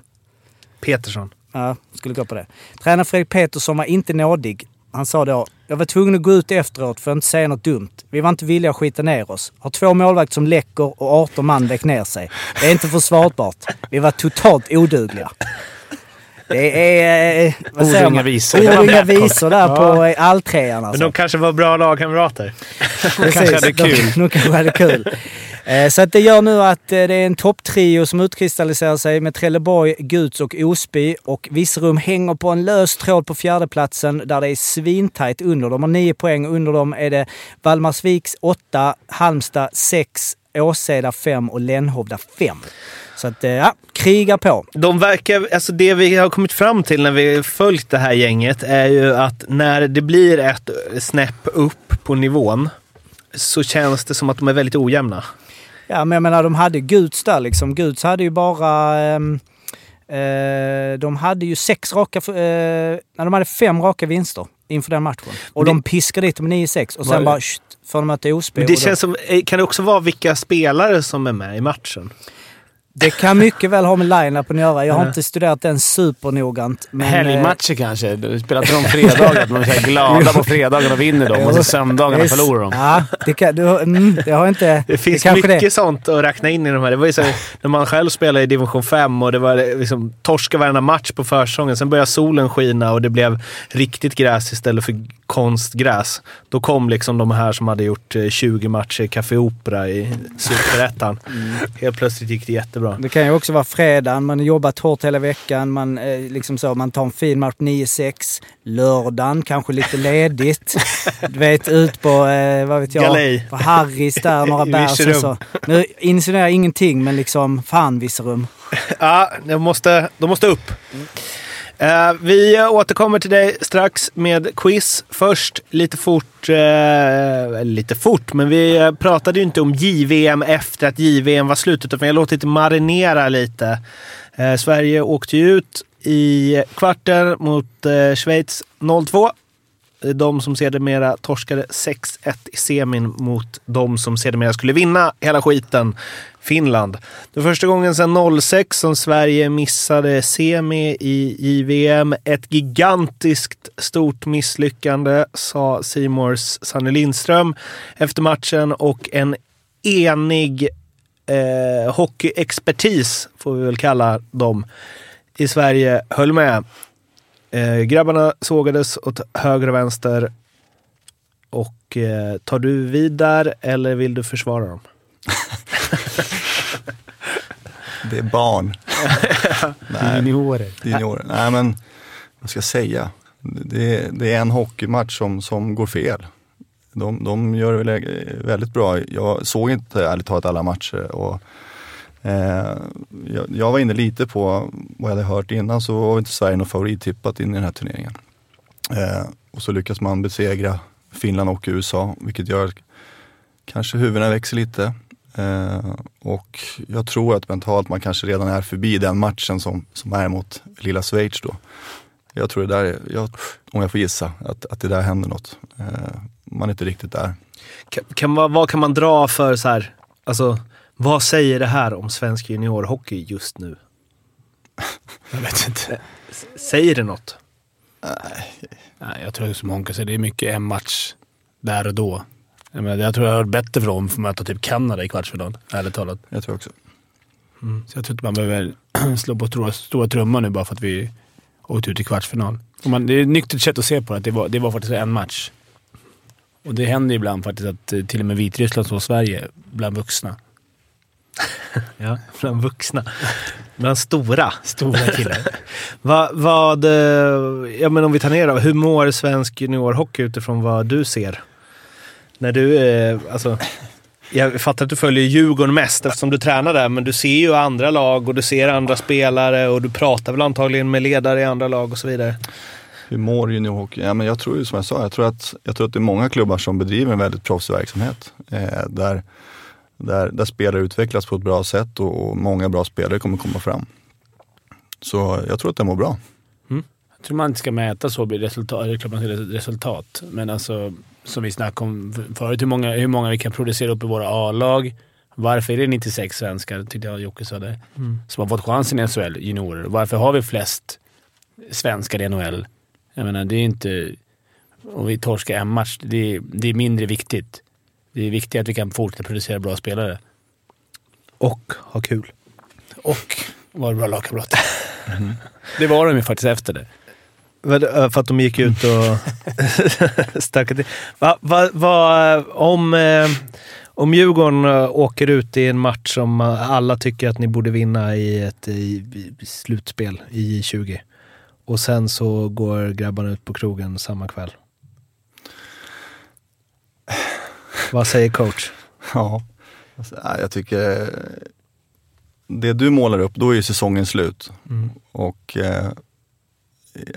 Petersson. Ja, skulle gå på det. Tränare Fredrik Petersson var inte nådig. Han sa då, jag var tvungen att gå ut efteråt för att inte säga något dumt. Vi var inte villiga att skita ner oss. Har två målvakter som läcker och 18 man vek ner sig. Det är inte försvarbart. Vi var totalt odugliga. Det är... Eh, vad säger Ordunga man? visor. Ordunga visor där på eh, alltrean alltså. Men de kanske var bra lagkamrater. Precis, hade kul. De, de kanske hade kul. Eh, Så att det gör nu att eh, det är en topptrio som utkristalliserar sig med Trelleborg, Guds och Osby. Och Virserum hänger på en lös tråd på fjärdeplatsen där det är svintajt under. De har nio poäng. Under dem är det Valdemarsviks åtta, Halmstad sex, Åseda 5 och Lenhovda 5. Så att, eh, ja, kriga på. De verkar, alltså det vi har kommit fram till när vi följt det här gänget är ju att när det blir ett snäpp upp på nivån så känns det som att de är väldigt ojämna. Ja, men jag menar de hade Guds där liksom. Guds hade ju bara... ehm, eh, de hade ju sex raka... Eh, nej, de hade fem raka vinster inför den matchen. Och Det- de piskade dit dem med 9-6 och sen bara shht, får de möta Osby. Men det känns som, eh, kan det också vara vilka spelare som är med i matchen? Det kan mycket väl ha med line-upen att göra. Jag har Ja. inte studerat den supernoggrant. men, eh, Helgmatcher kanske. Du spelar inte de fredagar. De är så här glada på fredagen och vinner dem och så söndagarna Yes. förlorar de. Ja, det, kan, du, mm, det har inte... Det finns kanske mycket det. sånt att räkna in i de här. Det var ju så här, när man själv spelade i division 5 och det var liksom torska varenda match på försäsongen. Sen började solen skina och det blev riktigt gräs istället för konstgräs. Då kom liksom de här som hade gjort eh, 20 matcher i Café Opera i Superettan. Helt plötsligt gick det jättebra. Det kan ju också vara fredagen, man har jobbat hårt hela veckan, man, eh, liksom så, man tar en fin match 9-6. Lördagen, kanske lite ledigt. Du vet, ut på, eh, vad vet jag, Galej. på Harrys där, några bärs och så. Nu insinuerar jag ingenting, men liksom fan Virserum. Ja, de måste, de måste upp. Eh, Eh, vi återkommer till dig strax med quiz. Först lite fort, eh, lite fort, men vi eh, pratade ju inte om JVM efter att JVM var slut, utan vi har låtit det marinera lite. Eh, Sverige åkte ju ut i kvarten mot eh, Schweiz 0-2. Eh, de som sedermera torskade 6-1 i semin mot de som sedermera skulle vinna hela skiten, Finland. Det var första gången sedan 06 som Sverige missade semi i JVM. Ett gigantiskt stort misslyckande, sa Simors Sanne Lindström efter matchen och en enig eh, hockeyexpertis, får vi väl kalla dem, i Sverige höll med. Eh, grabbarna sågades åt höger och vänster. Och eh, tar du vid där eller vill du försvara dem? Det är barn. Nej, Juniorer. juniorer. Nej men, vad ska jag säga? Det, det är en hockeymatch som, som går fel. De, de gör det väl väldigt bra. Jag såg inte ärligt talat alla matcher. Och, eh, jag, jag var inne lite på vad jag hade hört innan så var inte Sverige något favorittippat in i den här turneringen. Eh, och så lyckas man besegra Finland och USA vilket gör att kanske huvudena växer lite. Eh, och jag tror att mentalt man kanske redan är förbi den matchen som, som är mot lilla Schweiz då. Jag tror det där, är, jag, om jag får gissa, att, att det där händer något. Eh, man är inte riktigt där. Kan, kan, vad kan man dra för så här, alltså vad säger det här om svensk juniorhockey just nu? Jag vet inte. S- Säger det något? Nej, jag tror som Honka säger, det är mycket en match där och då. Jag, menar, jag tror jag har varit bättre för dem för att möta typ Kanada i kvartsfinal, ärligt talat. Jag tror också. Så jag tror inte man behöver slå på stora, stora trumman nu bara för att vi åkte ut i kvartsfinal. Man, det är ett nyktert sätt att se på det. att Det var, det var faktiskt en match. Och det händer ibland faktiskt att eh, till och med Vitryssland slår Sverige bland vuxna. Ja, bland vuxna. Bland stora. Stora killar. Va, vad, eh, ja men om vi tar ner då. Hur mår svensk juniorhockey utifrån vad du ser? När du, eh, alltså, jag fattar att du följer Djurgården mest eftersom du tränar där, men du ser ju andra lag och du ser andra spelare och du pratar väl antagligen med ledare i andra lag och så vidare. Hur mår juniorhockey? Ja, men jag tror ju som jag sa, jag tror, att, jag tror att det är många klubbar som bedriver en väldigt proffsig verksamhet. Eh, där, där, där spelare utvecklas på ett bra sätt och, och många bra spelare kommer komma fram. Så jag tror att det mår bra. Jag tror man inte ska mäta så vid resultat. Klart man ska resultat. Men alltså, som vi snackade om förut, hur många, hur många vi kan producera upp i våra A-lag. Varför är det 96 svenskar, tyckte jag Jocke sa det, som har fått chansen i SHL, juniorer? Varför har vi flest svenskar i NHL? Jag menar, det är inte... Om vi torskar en match, det är, det är mindre viktigt. Det är viktigt att vi kan fortsätta producera bra spelare. Och ha kul. Och vara bra lagkamrater. Det var de ju faktiskt efter det. Eh, För att de gick ut och till. Va, va, va, om, eh, om Djurgården eh, åker ut i en match som alla tycker att ni borde vinna i ett i, i slutspel i J20 och sen så går grabbarna ut på krogen samma kväll. Vad säger coach? Ja, alltså, jag tycker det du målar upp, då är ju säsongen slut. Mm. Och eh,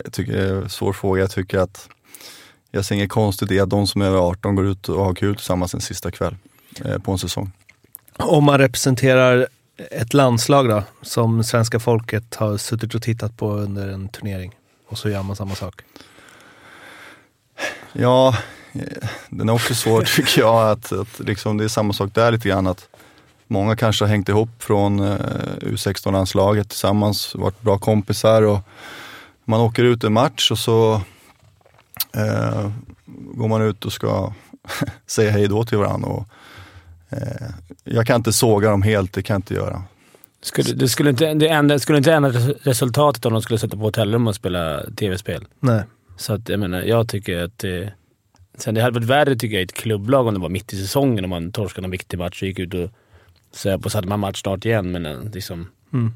jag tycker det är en svår fråga. Jag tycker att jag ser inget konstigt i att de som är över 18 går ut och har kul tillsammans en sista kväll eh, på en säsong. Om man representerar ett landslag då, som svenska folket har suttit och tittat på under en turnering och så gör man samma sak. Ja, eh, den är också svår tycker jag. Att, att liksom, det är samma sak där lite grann. Att många kanske har hängt ihop från eh, U16-landslaget tillsammans, varit bra kompisar och man åker ut en match och så eh, går man ut och ska säga hej då till varandra. Och, eh, jag kan inte såga dem helt, det kan jag inte göra. Skulle, det, skulle inte, det, ändra, det skulle inte ändra resultatet om de skulle sätta på hotellrum och spela tv-spel. Nej. Så att, jag menar, jag tycker att... Eh, sen det hade varit värre tycker jag i ett klubblag om det var mitt i säsongen om man torskade en viktig match och gick ut och så på så hade man match snart igen. Men eh, liksom, Mm.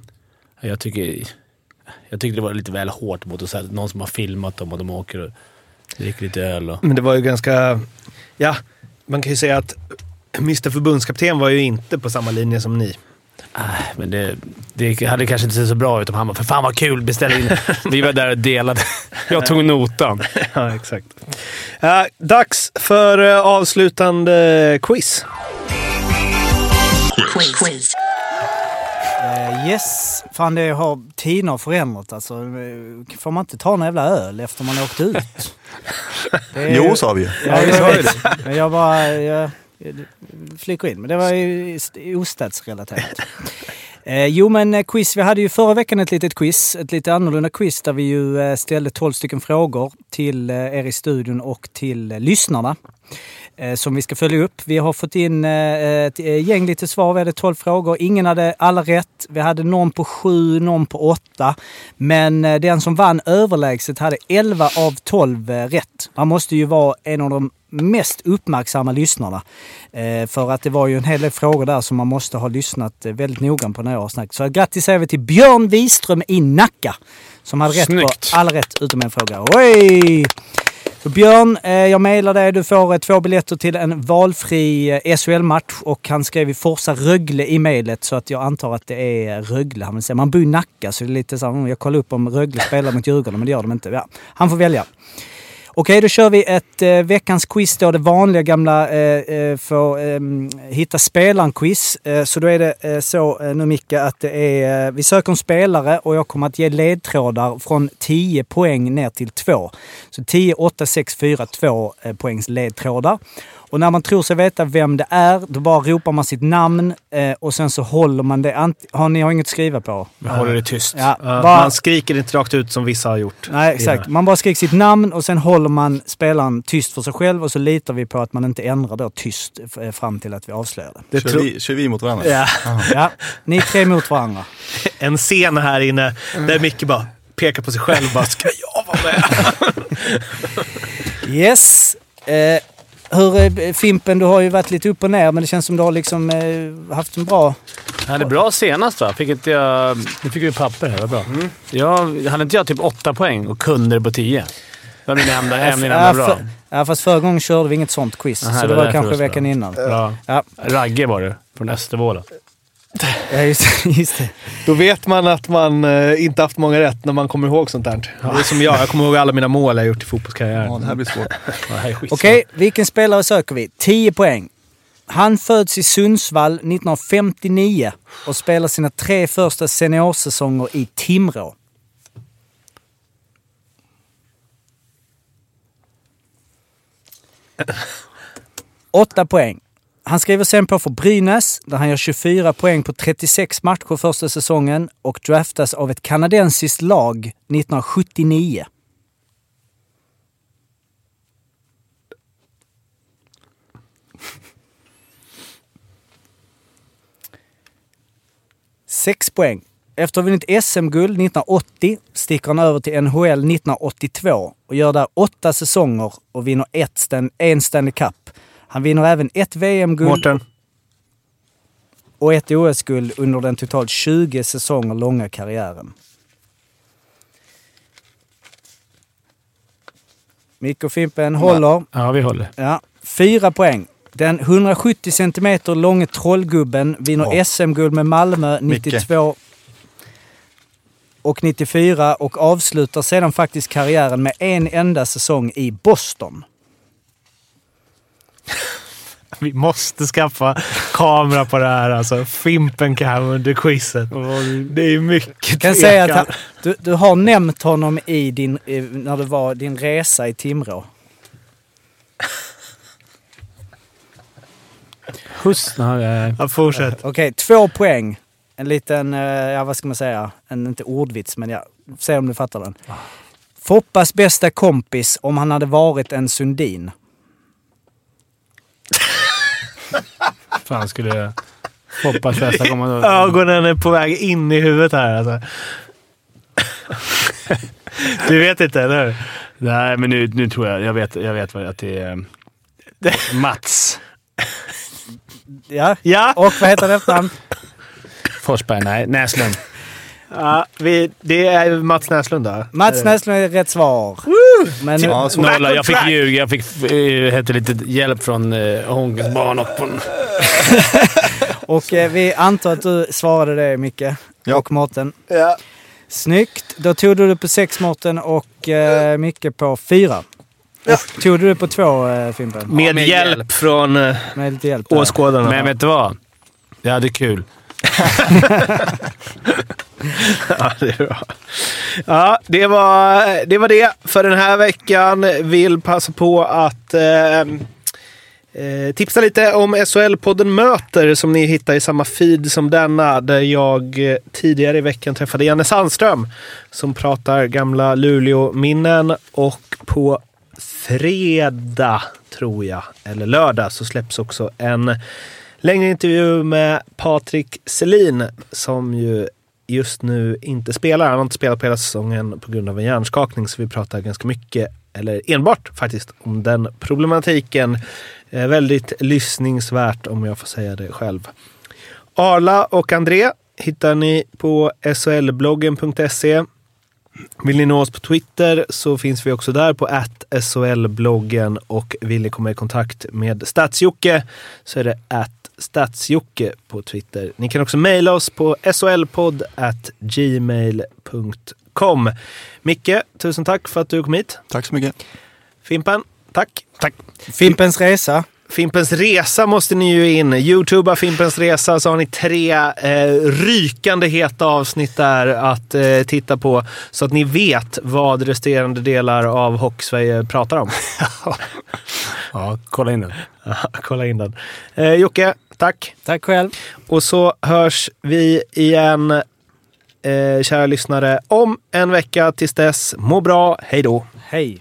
jag tycker... Jag tyckte det var lite väl hårt mot så här, någon som har filmat dem och de åker och dricker lite öl. Och, Men det var ju ganska... Ja, man kan ju säga att Mr Förbundskapten var ju inte på samma linje som ni. äh, men det, det hade kanske inte sett så bra ut om han bara “För fan vad kul, beställ in”. Vi var där och delade. Jag tog notan. ja, exakt. Uh, dags för uh, avslutande quiz. Quiz. Eh, yes, fan det har tiderna förändrat alltså. Får man inte ta en jävla öl efter man åkt ut? Är- Jo, sa vi ju. Ja, jag vet. Men jag bara... Jag, flickar in. Men det var ju ostadsrelaterat. Eh, jo men eh, quiz, vi hade ju förra veckan ett litet quiz, ett lite annorlunda quiz där vi ju eh, ställde 12 stycken frågor till er i studion och till lyssnarna. Eh, som vi ska följa upp. Vi har fått in eh, ett eh, gäng lite svar. Vi hade 12 frågor. Ingen hade alla rätt. Vi hade någon på 7, någon på 8. Men den som vann överlägset hade 11 av 12 eh, rätt. Han måste ju vara en av de mest uppmärksamma lyssnarna. För att det var ju en hel del frågor där som man måste ha lyssnat väldigt noggrant på när jag har snackat. Så grattis säger vi till Björn Wiström i Nacka. Som hade rätt Snyggt. på alla rätt utom en fråga. Oj! Så Björn, eh, jag mejlar dig. Du får eh, två biljetter till en valfri eh, SHL-match och han skrev i Forsa Rögle i mejlet så att jag antar att det är Rögle han vill säga. Man bor i Nacka så det är lite så här, mm, jag kollar upp om Rögle spelar mot Djurgården men det gör de inte. Ja, han får välja. Okej, då kör vi ett eh, veckans quiz då. Det vanliga gamla eh, eh för få eh, hitta spelaren-quiz. Eh, så då är det eh, så eh, nu Micke att det är, eh, vi söker en spelare och jag kommer att ge ledtrådar från 10 poäng ner till 2. Så 10, 8, 6, 4, 2 eh, poängs ledtrådar. Och när man tror sig veta vem det är, då bara ropar man sitt namn eh, och sen så håller man det. Ant- har ni har inget att skriva på? Jag håller det tyst. Ja, Uh, bara- Man skriker inte rakt ut som vissa har gjort. Nej, exakt. Man bara skriker sitt namn och sen håller man spelaren tyst för sig själv och så litar vi på att man inte ändrar då tyst eh, fram till att vi avslöjar det. Det Kör, vi, kör vi mot varandra? Ja. Ja, ni tre mot varandra. En scen här inne där Micke bara pekar på sig själv och bara “Ska jag vara med?” Yes. Eh, hur, eh, Fimpen, du har ju varit lite upp och ner men det känns som du har liksom eh, haft en bra... Jag hade bra senast va? Fick inte jag... Nu fick vi papper här, vad bra. Mm. Jag, hade inte jag typ åtta poäng och kunder på tio? Det var min enda, Ja, ja, bra. för- Ja, fast förra gången körde vi inget sånt quiz. Aha, så det det var kanske det var så veckan innan. Bra. Ja, Ragge var det, från Östervåla. Ja just, just det. Då vet man att man eh, inte haft många rätt när man kommer ihåg sånt där. Det är som jag. Jag kommer ihåg alla mina mål jag gjort i fotbollskarriären. Ja, det här blir svårt. Okej, vilken spelare söker vi? 10 poäng. Han föds i Sundsvall 1959 och spelar sina tre första seniorsäsonger i Timrå. Åtta poäng. Han skriver sen på för Brynäs där han gör 24 poäng på 36 matcher första säsongen och draftas av ett kanadensiskt lag 1979. Sex poäng. Efter att ha vunnit SM-guld 1980 sticker han över till NHL 1982 och gör där åtta säsonger och vinner ett en Stanley Cup. Han vinner även ett VM-guld Mårten. och ett OS-guld under den totalt 20 säsonger långa karriären. Micke och Fimpen håller. Ja, vi håller. Ja, fyra poäng. Den 170 cm långe trollgubben vinner Ja. SM-guld med Malmö Micke. 92 och 94 och avslutar sedan faktiskt karriären med en enda säsong i Boston. Vi måste skaffa kamera på det här alltså. Fimpen kan under quizet. Det är mycket Jag kan säga att han, du, du har nämnt honom i din, när det var din resa i Timrå. Huss. Nej, Ja, fortsätt. Okej, två poäng. En liten, eh, ja vad ska man säga, en, inte ordvits men ja, se om du fattar den. Foppas bästa kompis om han hade varit en Sundin. fan skulle jag... Hoppas bästa komma... Ögonen är på väg in i huvudet här alltså. Du vet inte, eller hur? Nej, men nu, nu tror jag... Jag vet, jag vet vad- att det är... Mats Ja, Ja, och vad heter i efternamn? Forsberg. Nej, Näslund. Ja vi, det är Mats Näslund då. Mats Näslund är rätt svar. Men nu, Ja, så- Nolla. Jag fick ljuga. Jag fick äh, hette lite hjälp från äh, Hånkens barn och på och eh, vi antar att du svarade det Micke Ja. och Mårten. Ja. Snyggt. Då tog du det på sex Mårten och eh, Micke på fyra. Och tog du det på två eh, Fimpen? Med, med hjälp, hjälp. från eh, Med lite hjälp. åskådarna. Men vet du vad? Jag hade kul. Ja, det är bra. Ja, det var, det var det för den här veckan. Vill passa på att ehm, eh, tipsa lite om SHL-podden Möter som ni hittar i samma feed som denna. Där jag eh, tidigare i veckan träffade Janne Sandström som pratar gamla Luleå-minnen. Och på fredag, tror jag, eller lördag, så släpps också en längre intervju med Patrik Selin som ju just nu inte spelar. Han har inte spelat på hela säsongen på grund av en hjärnskakning så vi pratar ganska mycket, eller enbart faktiskt, om den problematiken. Eh, väldigt lyssningsvärt om jag får säga det själv. Arla och André hittar ni på solbloggen.se. Vill ni nå oss på Twitter så finns vi också där på SHL-bloggen och vill ni komma i kontakt med Stadsjocke så är det Stadsjocke på Twitter. Ni kan också mejla oss på solpodd gmail.com. Micke, tusen tack för att du kom hit. Tack så mycket. Fimpen, tack. Tack. Fimpens Resa. Fimpens Resa måste ni ju in. Youtuba Fimpens Resa så har ni tre eh, rykande heta avsnitt där att eh, titta på. Så att ni vet vad resterande delar av Hockeysverige pratar om. Ja, kolla in den. Kolla in den. Eh, Jocke, tack. Tack själv. Och så hörs vi igen, eh, kära lyssnare, om en vecka. Tills dess, må bra. Hej då! Hej.